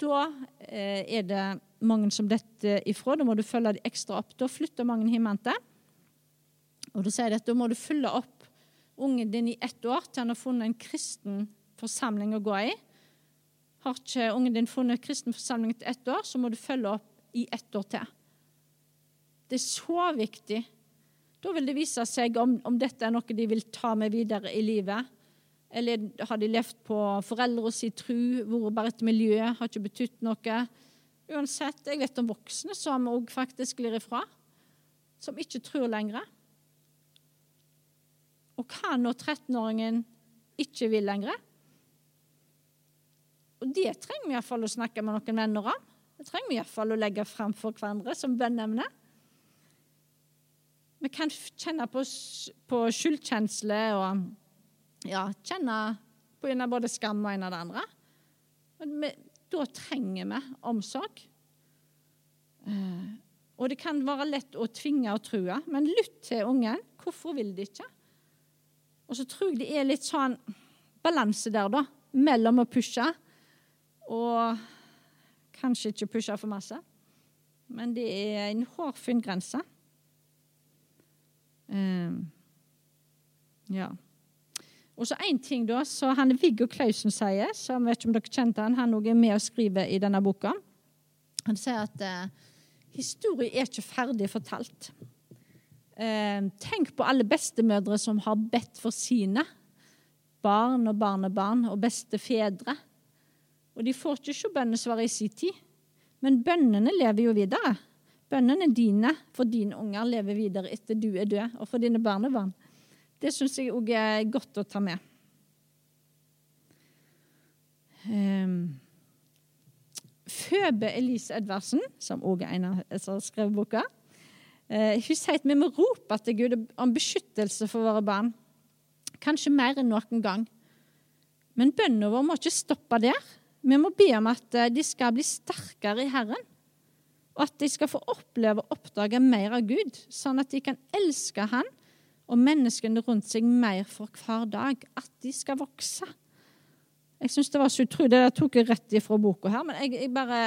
Da eh, er det mange som detter ifra. Da må du følge de ekstra opp. Da flytter mange hjemmefra. Og da sier de at da må du følge opp ungen din i ett år til han har funnet en kristen forsamling å gå i. Har ikke ungen din funnet kristen forsamling etter ett år, så må du følge opp i ett år til. Det er så viktig. Da vil det vise seg om, om dette er noe de vil ta med videre i livet. Eller har de levd på foreldre si tru, vært bare et miljø, har ikke betydd noe. Uansett, jeg vet om voksne som òg faktisk glir ifra. Som ikke tror lenger. Og hva når 13-åringen ikke vil lenger? Og det trenger vi iallfall å snakke med noen venner om. Det trenger vi iallfall å legge fram for hverandre som bønneemne. Vi kan kjenne på, på skyldkjensle og ja, kjenne på en av både skam og en av det andre. Men da trenger vi omsorg. Eh, og det kan være lett å tvinge og true, men lytt til ungen. Hvorfor vil de ikke? Og så tror jeg det er litt sånn balanse der, da. Mellom å pushe og kanskje ikke pushe for masse. Men det er en hårfin grense. Um, ja. Og så én ting, da, så han Viggo Klausen sier, som vet ikke om dere kjente han, han er med og skriver i denne boka. Han sier at uh, historie er ikke ferdig fortalt. Uh, tenk på alle bestemødre som har bedt for sine barn og barnebarn og bestefedre. Og de får ikke se bønnesvaret i sin tid. Men bønnene lever jo videre. Bønnene dine for dine unger lever videre etter du er død, og for dine barnebarn. Det syns jeg òg er godt å ta med. Um, Føbe Elise Edvardsen, som òg har skrevet boka, hun sier at vi må rope til Gud om beskyttelse for våre barn. Kanskje mer enn noen gang. Men bønnen vår må ikke stoppe der. Vi må be om at eh, de skal bli sterkere i Herren. Og at de skal få oppleve og oppdage mer av Gud, sånn at de kan elske Han og menneskene rundt seg mer for hver dag. At de skal vokse. Jeg syns det var så utrolig. Det tok jeg rett ifra boka her. Men jeg, jeg bare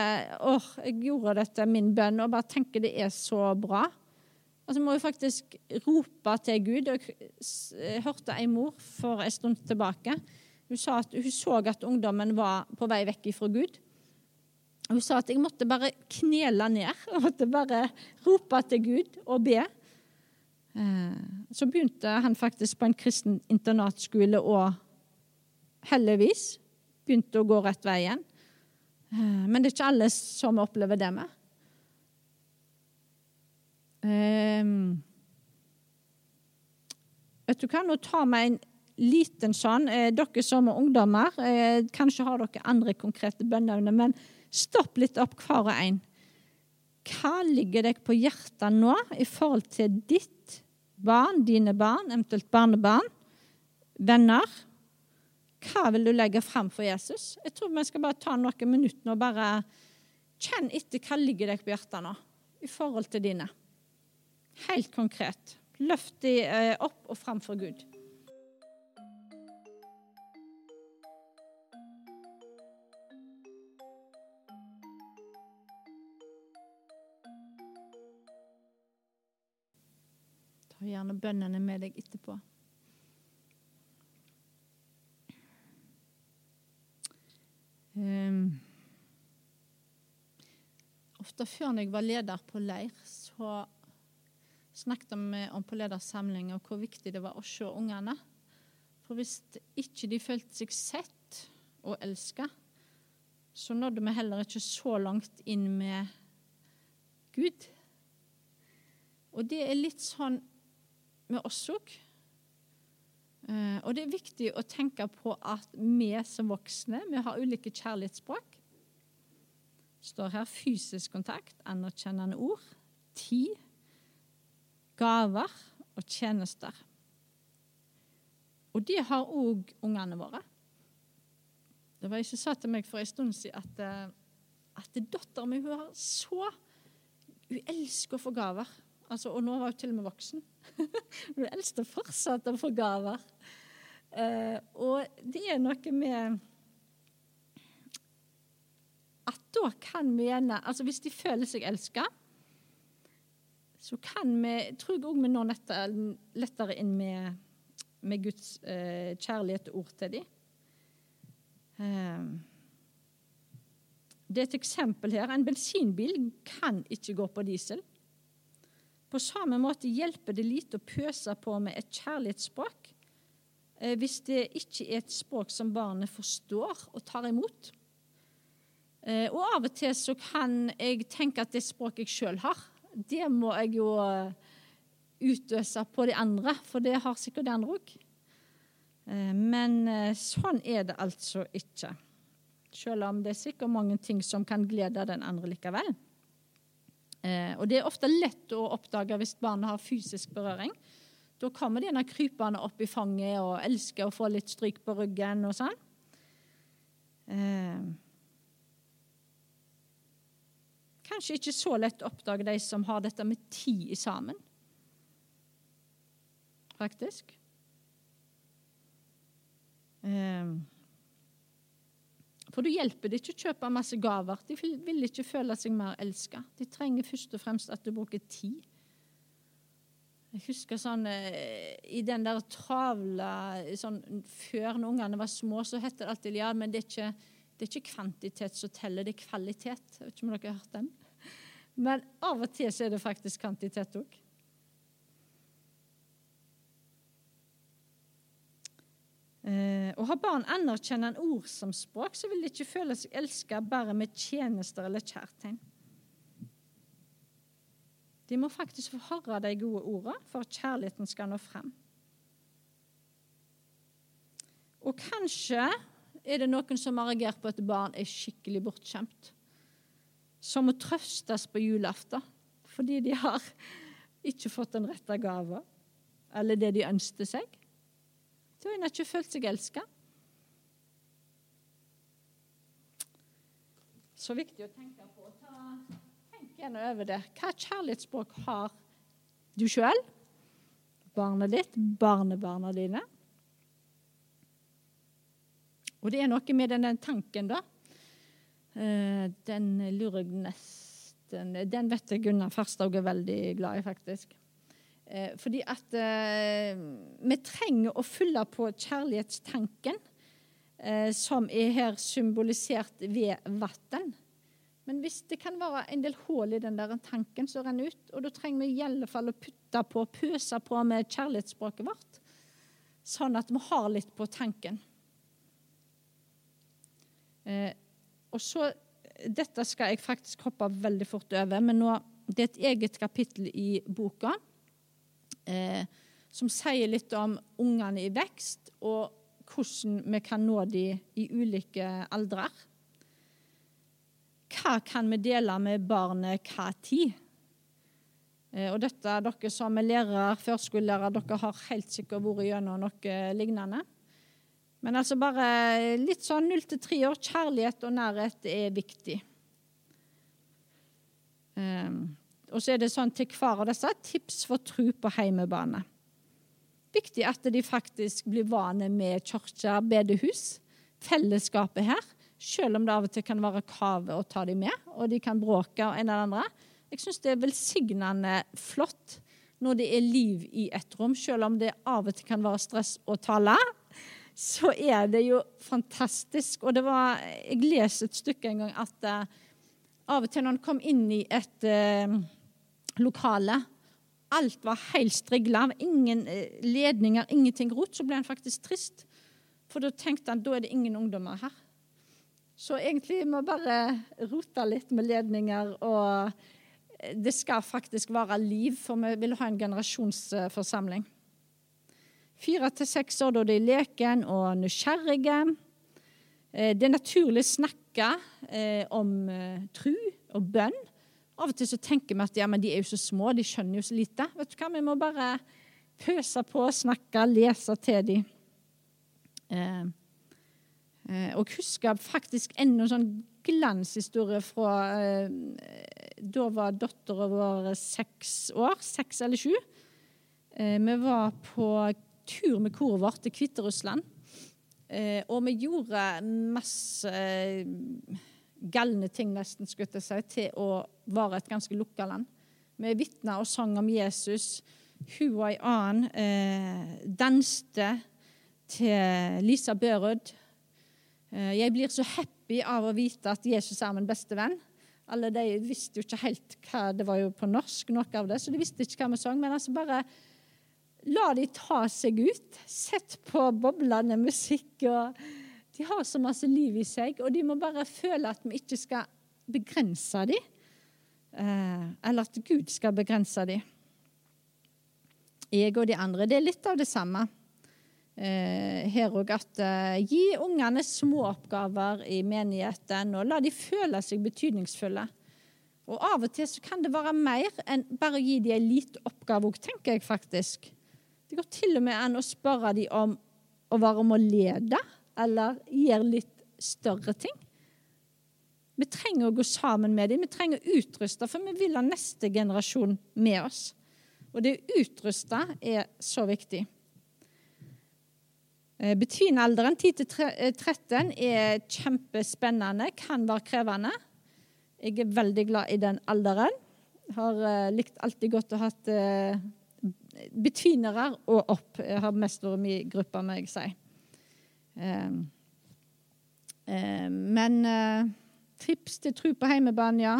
åh, jeg gjorde dette min bønn og bare tenker det er så bra. Altså, må hun faktisk rope til Gud. Jeg hørte en mor for en stund tilbake. Hun sa at hun så at ungdommen var på vei vekk ifra Gud. Hun sa at jeg måtte bare knele ned. Jeg måtte bare rope til Gud og be. Eh, så begynte han faktisk på en kristen internatskole og heldigvis begynte å gå rett vei igjen. men det er ikke alle som opplever det med. Um, vet du hva, Nå tar vi en liten sånn. Eh, dere som er ungdommer, eh, kanskje har dere andre konkrete bønneevner, men stopp litt opp hver og en. Hva ligger deg på hjertet nå i forhold til ditt barn, dine barn, eventuelt barnebarn, venner? Hva vil du legge fram for Jesus? Jeg tror vi skal bare ta noen minutter og bare kjenne etter hva ligger deg på hjertet nå i forhold til dine. Helt konkret. Løft de eh, opp og fram for Gud. Ta gjerne bønnene med deg etterpå. Um, ofte før når jeg var leder på leir, så snakket vi om på ledersamlinger hvor viktig det var å se ungene. For hvis ikke de følte seg sett og elska, så nådde vi heller ikke så langt inn med Gud. Og det er litt sånn med oss òg. Uh, og det er viktig å tenke på at vi som voksne vi har ulike kjærlighetsspråk. Det står her fysisk kontakt, anerkjennende ord, tid, gaver og tjenester. Og det har òg ungene våre. Det var jeg som sa til meg for en stund siden at, eh, at min hun har så Hun elsker å få gaver. Altså, og nå var hun til og med voksen. hun elsker fortsatt å få gaver. Uh, og det er noe med at da kan vi gjerne altså Hvis de føler seg elska, så kan vi tror jeg òg vi når lettere inn med, med Guds eh, kjærlighet og ord til dem. Eh, det er et eksempel her. En bensinbil kan ikke gå på diesel. På samme måte hjelper det lite å pøse på med et kjærlighetsspråk eh, hvis det ikke er et språk som barnet forstår og tar imot. Eh, og av og til så kan jeg tenke at det språket jeg sjøl har, det må jeg jo eh, utøse på de andre, for det har sikkert de andre òg. Eh, men eh, sånn er det altså ikke. Selv om det er sikkert mange ting som kan glede den andre likevel. Og det er ofte lett å oppdage hvis barnet har fysisk berøring. Da kommer de krypende opp i fanget og elsker å få litt stryk på ryggen og sånn. Eh, kanskje ikke så lett oppdage de som har dette med tid sammen. Faktisk. Eh, for du hjelper det ikke å kjøpe masse gaver. De vil ikke føle seg mer elska. De trenger først og fremst at du bruker tid. Jeg husker sånn eh, I den der travla sånn, Før når ungene var små, så het det alltid ja, men det er, ikke, det er ikke kvantitet som teller, det er kvalitet. Jeg vet ikke om dere har hørt den? Men av og til så er det faktisk kvantitet òg. Eh, Og har barn en ord som språk, så vil de ikke føle seg elska bare med tjenester eller kjærtegn. De må faktisk få høre de gode ordene for at kjærligheten skal nå frem. Og kanskje er det noen som har reagert på at barn er skikkelig bortskjemt. Som må trøstes på julaften fordi de har ikke fått den rette gava eller det de ønsket seg. Så har de ikke følt seg elska. Så viktig å tenke på. Ta, tenk gjerne over det. Hva kjærlighetsspråk har du sjøl, barnet ditt, barnebarna dine? Og det er noe med den tanken, da. Uh, den lurer jeg nesten Den vet jeg Gunnar Farstad er veldig glad i, faktisk. Uh, fordi at uh, vi trenger å fylle på kjærlighetstanken, som er her symbolisert ved vann. Men hvis det kan være en del hull i den der tanken som renner ut, og da trenger vi i alle fall å putte på, pøse på med kjærlighetsspråket vårt, sånn at vi har litt på tanken. Eh, og så, Dette skal jeg faktisk hoppe veldig fort over, men nå, det er et eget kapittel i boka eh, som sier litt om ungene i vekst, og hvordan vi kan nå dem i ulike aldrer. Hva kan vi dele med barnet hva tid? Eh, og dette, dere som er lærere, førskolelærer, dere har helt sikkert vært gjennom noe lignende. Men altså bare litt sånn null til tre år. Kjærlighet og nærhet er viktig. Um, og så er det sånn til hver av disse tips for tro på heimebane. Viktig at de faktisk blir vane med kirke, bedehus, fellesskapet her. Selv om det av og til kan være kave å ta dem med, og de kan bråke og en eller andre. Jeg syns det er velsignende flott når det er liv i et rom, selv om det av og til kan være stress å tale så er det jo fantastisk. Og det var Jeg leste et stykke en gang at uh, av og til når en kom inn i et uh, lokale Alt var helt strigla, ingen uh, ledninger, ingenting rot. Så ble han faktisk trist. For da tenkte han da er det ingen ungdommer her. Så egentlig må bare rote litt med ledninger, og det skal faktisk være liv, for vi vil ha en generasjonsforsamling. Fire til seks år da de er leken og nysgjerrige. Eh, det er naturlig å snakke eh, om eh, tru og bønn. Av og til så tenker vi at ja, de er jo så små, de skjønner jo så lite. Vet du hva, Vi må bare pøse på, snakke, lese til dem. Eh, eh, og huske faktisk enda en sånn glanshistorie fra Da var dattera vår seks år, seks eller sju. vi var på tur med koret vårt til Hviterussland. Eh, og vi gjorde masse eh, galne ting, nesten, skulle jeg si, til å være et ganske lukka land. Vi vitna og sang om Jesus. Who I annen eh, danste til Lisa Børud. Eh, jeg blir så happy av å vite at Jesus er min beste venn. Alle de visste jo ikke helt hva Det var jo på norsk, noe av det, så de visste ikke hva vi sang. Men altså bare La de ta seg ut. Sett på boblende musikk. og De har så masse liv i seg, og de må bare føle at vi ikke skal begrense dem. Eh, eller at Gud skal begrense dem. Jeg og de andre. Det er litt av det samme eh, her òg. Eh, gi ungene små oppgaver i menigheten, og la de føle seg betydningsfulle. Og Av og til så kan det være mer enn bare å gi dem en liten oppgave òg, tenker jeg faktisk. Det går til og med an å spørre dem om å være med å lede, eller gjøre litt større ting. Vi trenger å gå sammen med dem, vi trenger å utruste, for vi vil ha neste generasjon med oss. Og det å utruste er så viktig. Eh, Between-alderen 10-13 er kjempespennende, kan være krevende. Jeg er veldig glad i den alderen. Har eh, likt alltid godt å ha betvinere og opp. Jeg har mest vært min gruppe, må jeg si. Um, um, men uh, tips til tro på heimebane, ja.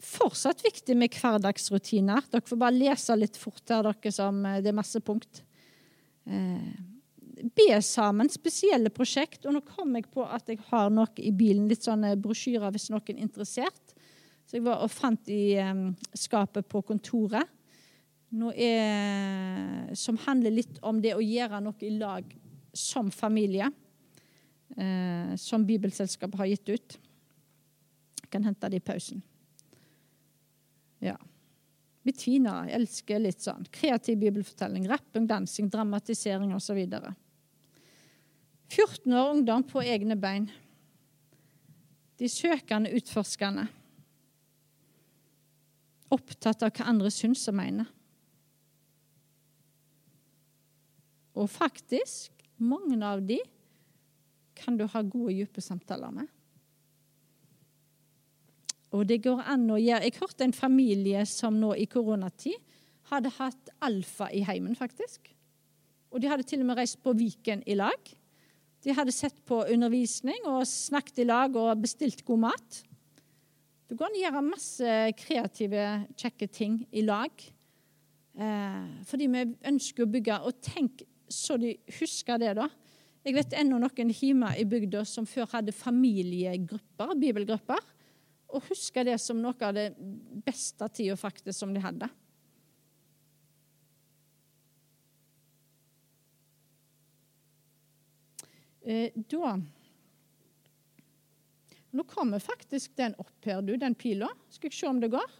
Fortsatt viktig med hverdagsrutiner. Dere får bare lese litt fort her, dere som Det er masse punkt. Uh, be sammen, spesielle prosjekt. Og nå kom jeg på at jeg har noe i bilen, litt sånne brosjyrer hvis noen er interessert. Så jeg var og fant i skapet på kontoret. Er, som handler litt om det å gjøre noe i lag som familie. Eh, som Bibelselskapet har gitt ut. Jeg kan hente det i pausen. Ja. Bettina elsker litt sånn kreativ bibelfortelling. Rapping, dansing, dramatisering osv. 14 år ungdom på egne bein. De søkende, utforskende. Opptatt av hva andre syns og mener. Og faktisk, mange av de kan du ha gode, dype samtaler med. Og det går an å gjøre Jeg hørte en familie som nå i koronatid hadde hatt alfa i heimen, faktisk. Og de hadde til og med reist på Viken i lag. De hadde sett på undervisning og snakket i lag og bestilt god mat. Det går an å gjøre masse kreative, kjekke ting i lag. Eh, fordi vi ønsker å bygge. Og tenk så de husker det, da. Jeg vet ennå noen hjemme i bygda som før hadde familiegrupper, bibelgrupper og husker det som noe av det beste tida faktisk som de hadde. Eh, da Nå kommer faktisk den opp her, du, den pila. Skal jeg se om det går?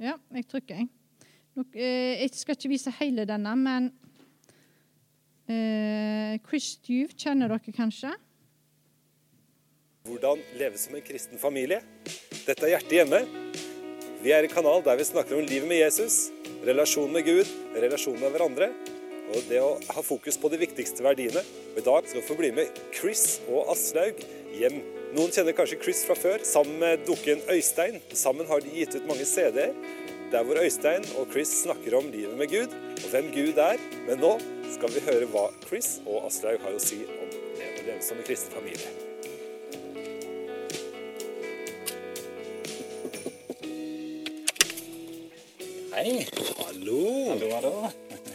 Ja, jeg trykker, jeg. Eh, jeg skal ikke vise hele denne, men Eh, Chris Duve kjenner dere kanskje? Hvordan leve som en kristen familie. Dette er Hjertet hjemme. Vi er en kanal der vi snakker om livet med Jesus, relasjonen med Gud, relasjonen med hverandre og det å ha fokus på de viktigste verdiene. Og I dag skal vi få bli med Chris og Aslaug hjem. Noen kjenner kanskje Chris fra før, sammen med dukken Øystein. Sammen har de gitt ut mange CD-er der hvor Øystein og Chris snakker om livet med Gud, og hvem Gud er. Men nå skal vi høre hva Chris og Aslaug har å si om det å leve som en kristen familie. Hei. Hallo. Hallo, hallo.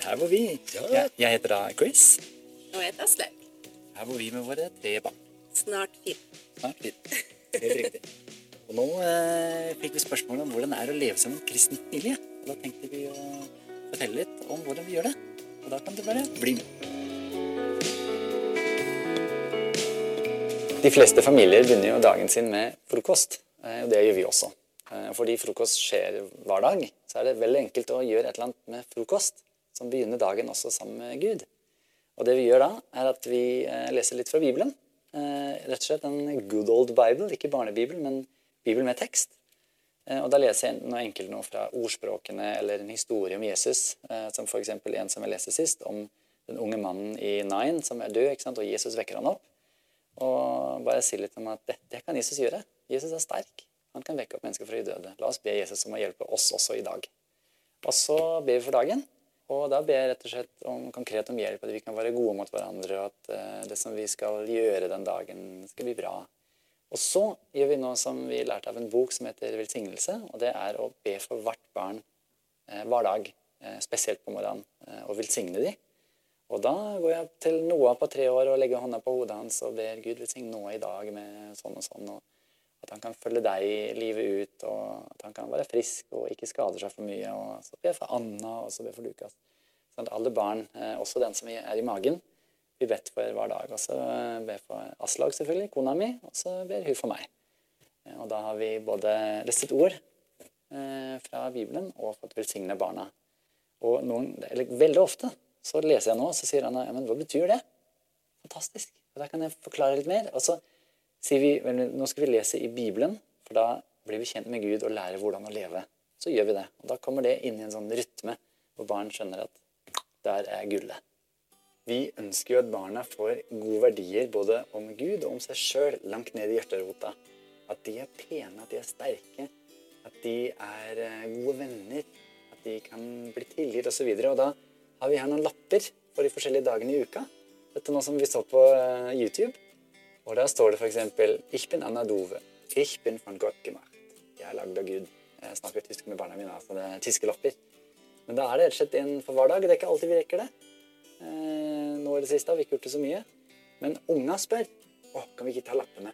Her bor vi. Jeg, jeg heter da Chris. Og jeg heter Aslaug. Her bor vi med våre tre barn. Snart fire. Fire. Helt riktig. Og nå eh, fikk vi spørsmål om hvordan det er å leve som en kristen familie. Og da tenkte vi å fortelle litt om hvordan vi gjør det. Og da kan du bare bli med. De fleste familier begynner jo dagen sin med frokost, eh, og det gjør vi også. Eh, fordi frokost skjer hver dag, så er det veldig enkelt å gjøre et eller annet med frokost som begynner dagen også sammen med Gud. Og det vi gjør da, er at vi eh, leser litt fra Bibelen. Rett og slett en good old Bible, ikke barnebibel, men Bibel med tekst. Eh, og Da leser jeg noe enkelt noe fra ordspråkene eller en historie om Jesus. Eh, som f.eks. en som jeg leste sist, om den unge mannen i Nine som er død, ikke sant? og Jesus vekker han opp. Og bare si litt om at dette kan Jesus gjøre. Jesus er sterk. Han kan vekke opp mennesker fra de døde. La oss be Jesus om å hjelpe oss også i dag. Og så ber vi for dagen. Og da ber jeg rett og slett om, konkret om hjelp, at vi kan være gode mot hverandre, og at uh, det som vi skal gjøre den dagen, skal bli bra. Og så gjør vi noe som vi lærte av en bok som heter 'Velsignelse'. og Det er å be for hvert barn eh, hver dag, eh, spesielt på morgenen, og velsigne dem. Og da går jeg til Noah på tre år og legger hånda på hodet hans og ber Gud velsigne Noah i dag med sånn og sånn. og At han kan følge deg livet ut, og kan være frisk og ikke skader seg for mye. og Så ber jeg for Anna, og så ber for Lukas. Sånn at alle barn, eh, også den som er i magen, blir bedt for hver dag. Og så ber for Aslag, selvfølgelig, kona mi, og så ber hun for meg. Eh, og da har vi både lestet ord eh, fra Bibelen og fått velsigne barna. Og noen, eller veldig ofte så leser jeg nå, så sier Anna ja, men hva betyr det? Fantastisk. Og Da kan jeg forklare litt mer. Og så sier vi vel, nå skal vi lese i Bibelen, for da blir vi kjent med Gud og lærer hvordan å leve. Så gjør vi det. Og Da kommer det inn i en sånn rytme hvor barn skjønner at der er gullet. Vi ønsker jo at barna får gode verdier både om Gud og om seg sjøl langt ned i hjerterota. At de er pene, at de er sterke, at de er eh, gode venner, at de kan bli tilgitt osv. Og, så og da har vi her noen lapper for de forskjellige dagene i uka. Dette er noe som vi så på eh, YouTube. Og der står det f.eks.: Ich bin Anna Dove. Ich bin von Gott gemacht. Jeg er lagd av Gud. Jeg snakker tysk med barna mine, altså det er tyske lopper. Men da er det rett og slett en for hver dag. Det er ikke alltid vi rekker det. Eh, nå i det siste har vi ikke gjort det så mye. Men unga spør å, kan vi ikke ta lappene.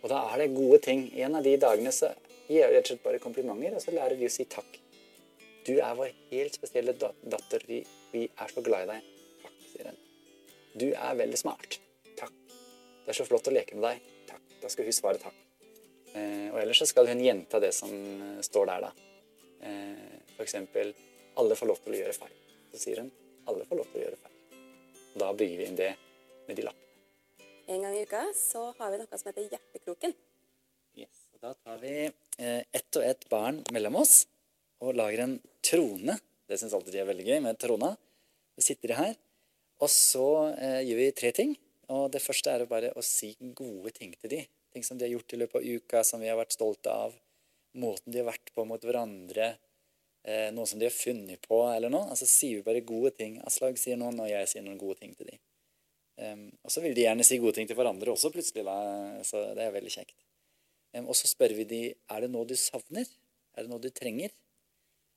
Og da er det gode ting. En av de dagene så gir jeg rett og slett bare komplimenter, og så lærer vi å si takk. Du er vår helt spesielle datter. Vi, vi er så glad i deg. Takk, sier hun. Du er veldig smart. Takk. Det er så flott å leke med deg. Takk. Da skal hun svare takk. Eh, og ellers så skal hun gjenta det som eh, står der, da. F.eks.: for eksempel alle får lov til å gjøre feil. Så sier hun alle får lov til å gjøre feil. Og da bygger vi inn det med de lappene. En gang i uka så har vi noe som heter Hjertekroken. Yes. Og da tar vi eh, ett og ett barn mellom oss og lager en trone. Det syns alltid de er veldig gøy med trona. Så sitter de her. Og så eh, gjør vi tre ting. Og det første er jo bare å si gode ting til de. Ting som de har gjort i løpet av uka, som vi har vært stolte av. Måten de har vært på mot hverandre. Eh, noe som de har funnet på, eller noe. Altså sier vi bare gode ting. Aslag sier noen, og jeg sier noen gode ting til dem. Um, og så vil de gjerne si gode ting til hverandre også, plutselig. Da. Så det er veldig kjekt. Um, og så spør vi de er det noe du savner. Er det noe du trenger?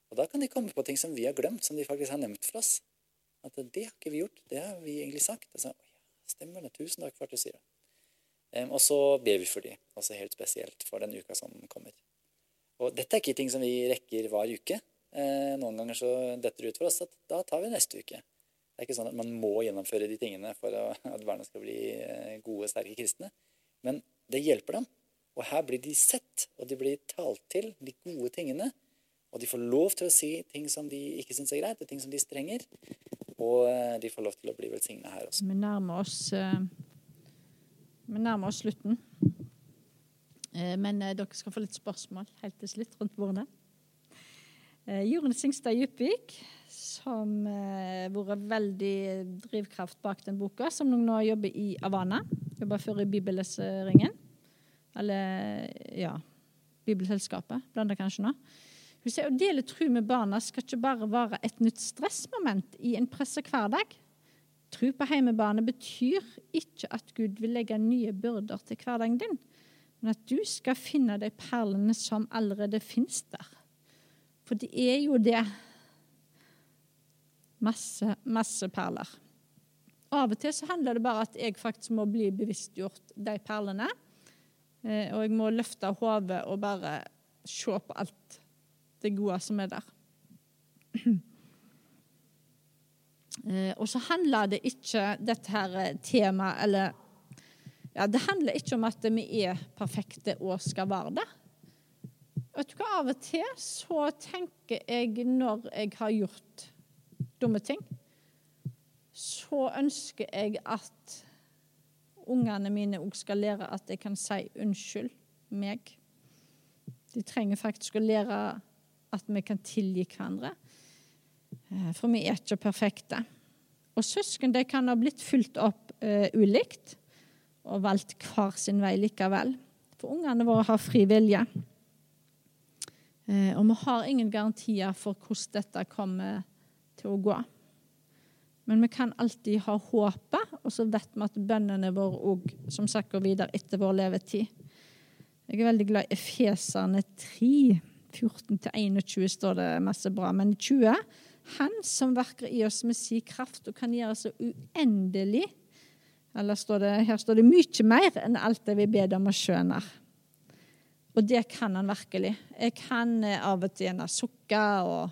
Og da kan de komme på ting som vi har glemt, som de faktisk har nevnt for oss. At det har ikke vi gjort. Det har vi egentlig sagt. Og så, ja, stemmer det. Tusen takk for at du sier det. Og så ber vi for dem, også helt spesielt for den uka som kommer. Og dette er ikke ting som vi rekker hver uke. Uh, noen ganger så detter det ut for oss at da tar vi neste uke. Det er ikke sånn at man må gjennomføre de tingene for at barna skal bli eh, gode, sterke kristne. Men det hjelper dem. Og her blir de sett, og de blir talt til, de gode tingene. Og de får lov til å si ting som de ikke syns er greit, og ting som de strenger. Og eh, de får lov til å bli velsigna her også. Vi nærmer oss, vi nærmer oss slutten. Uh, men uh, dere skal få litt spørsmål helt til slutt rundt bordet. Jorunn Singstad Djupvik, som har vært veldig drivkraft bak den boka, som nå jobber i Havana. Jobber før i Bibelleseringen. Eller ja Bibelselskapet, blander kanskje nå. Hun sier å dele tro med barna skal ikke bare være et nytt stressmoment i en pressa hverdag. Tro på heimebane betyr ikke at Gud vil legge nye byrder til hverdagen din, men at du skal finne de perlene som allerede finnes der. For det er jo det. Masse, masse perler. Av og til så handler det bare at jeg faktisk må bli bevisstgjort de perlene. Eh, og jeg må løfte hodet og bare se på alt det gode som er der. Eh, og så handler det ikke dette her temaet eller ja, Det handler ikke om at vi er perfekte og skal være det. Vet du hva, Av og til så tenker jeg når jeg har gjort dumme ting, så ønsker jeg at ungene mine òg skal lære at jeg kan si unnskyld meg. De trenger faktisk å lære at vi kan tilgi hverandre. Eh, for vi er ikke perfekte. Og søsken de kan ha blitt fulgt opp uh, ulikt og valgt hver sin vei likevel. For ungene våre har fri vilje. Uh, og vi har ingen garantier for hvordan dette kommer til å gå. Men vi kan alltid ha håpet, og så vet vi at bønnene våre òg som sagt går videre etter vår levetid. Jeg er veldig glad i Efeserne 3, 14-21 står det masse bra. Men i 20 Han som verker i oss med si kraft og kan gjøre så uendelig Eller står det, her står det mye mer enn alt det vi ber om og skjønner. Og det kan han virkelig. Jeg kan av og til gjerne sukke og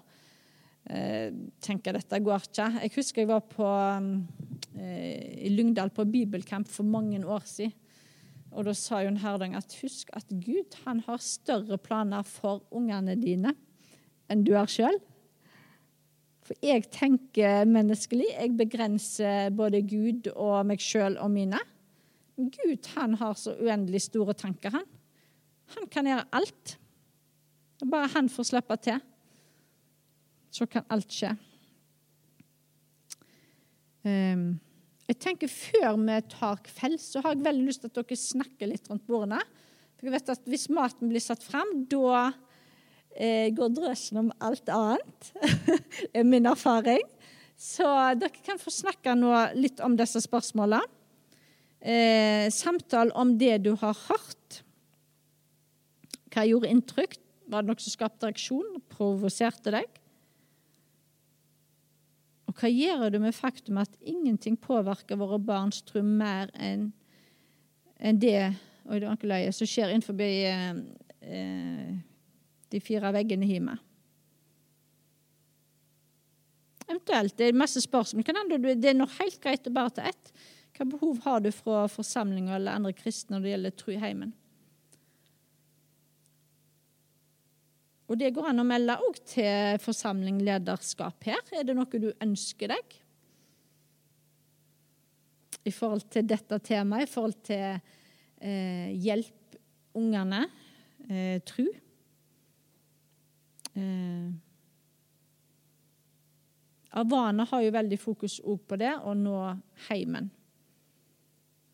eh, tenke dette går ikke. Jeg husker jeg var på, eh, i Lyngdal på bibelkamp for mange år siden. Og da sa Jon Herdang at husk at Gud han har større planer for ungene dine enn du har sjøl. For jeg tenker menneskelig. Jeg begrenser både Gud og meg sjøl og mine. Gud han har så uendelig store tanker, han. Han kan gjøre alt. Bare han får slippe til, så kan alt skje. Um, jeg tenker Før vi tar kveld, så har jeg veldig lyst til at dere snakker litt rundt bordene. For jeg vet at Hvis maten blir satt fram, da eh, går drøsen om alt annet. er min erfaring. Så dere kan få snakke nå litt om disse spørsmålene. Eh, samtale om det du har hørt. Hva gjorde inntrykk? Var det noe som skapte reaksjon? Provoserte deg? Og hva gjør du med faktum at ingenting påvirker våre barns tro mer enn en det det som skjer innenfor eh, de fire veggene hjemme? Eventuelt. Det er masse spørsmål. Det er noe helt greit å bare ta ett. Hva behov har du fra forsamlinger eller andre kristne når det gjelder tro i heimen? Og det går an å melde òg til forsamling lederskap her. Er det noe du ønsker deg? I forhold til dette temaet, i forhold til eh, hjelp ungene, eh, tru. Eh, Avana har jo veldig fokus òg på det, å nå heimen.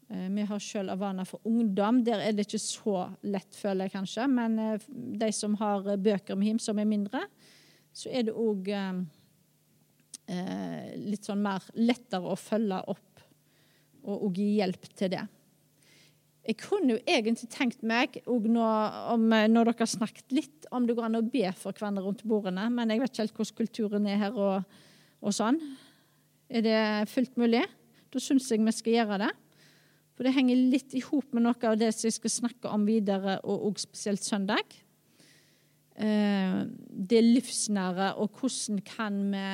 Eh, vi har sjøl Avana for ungdom. Der er det ikke så lett, føler jeg kanskje. Men eh, de som har bøker med him som er mindre, så er det òg eh, litt sånn mer lettere å følge opp og gi hjelp til det. Jeg kunne jo egentlig tenkt meg, nå, om, når dere har snakket litt, om det går an å be for hverandre rundt bordene, men jeg vet ikke helt hvordan kulturen er her og, og sånn. Er det fullt mulig? Da syns jeg vi skal gjøre det. For det henger litt i hop med noe av det som jeg skal snakke om videre, og, og spesielt søndag. Eh, det livsnære, og hvordan kan vi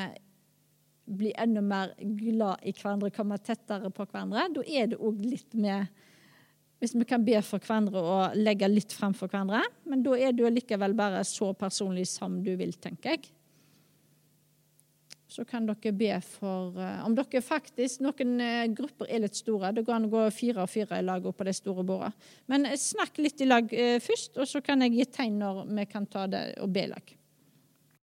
bli enda mer glad i hverandre, komme tettere på hverandre. Da er det òg litt med Hvis vi kan be for hverandre og legge litt frem for hverandre. Men da er du likevel bare så personlig som du vil, tenker jeg så kan dere be for uh, Om dere faktisk Noen uh, grupper er litt store. Det går an å gå fire og fire i lag på de store bordene. Men uh, snakk litt i lag først, og så kan jeg gi tegn når vi kan ta det og be i lag.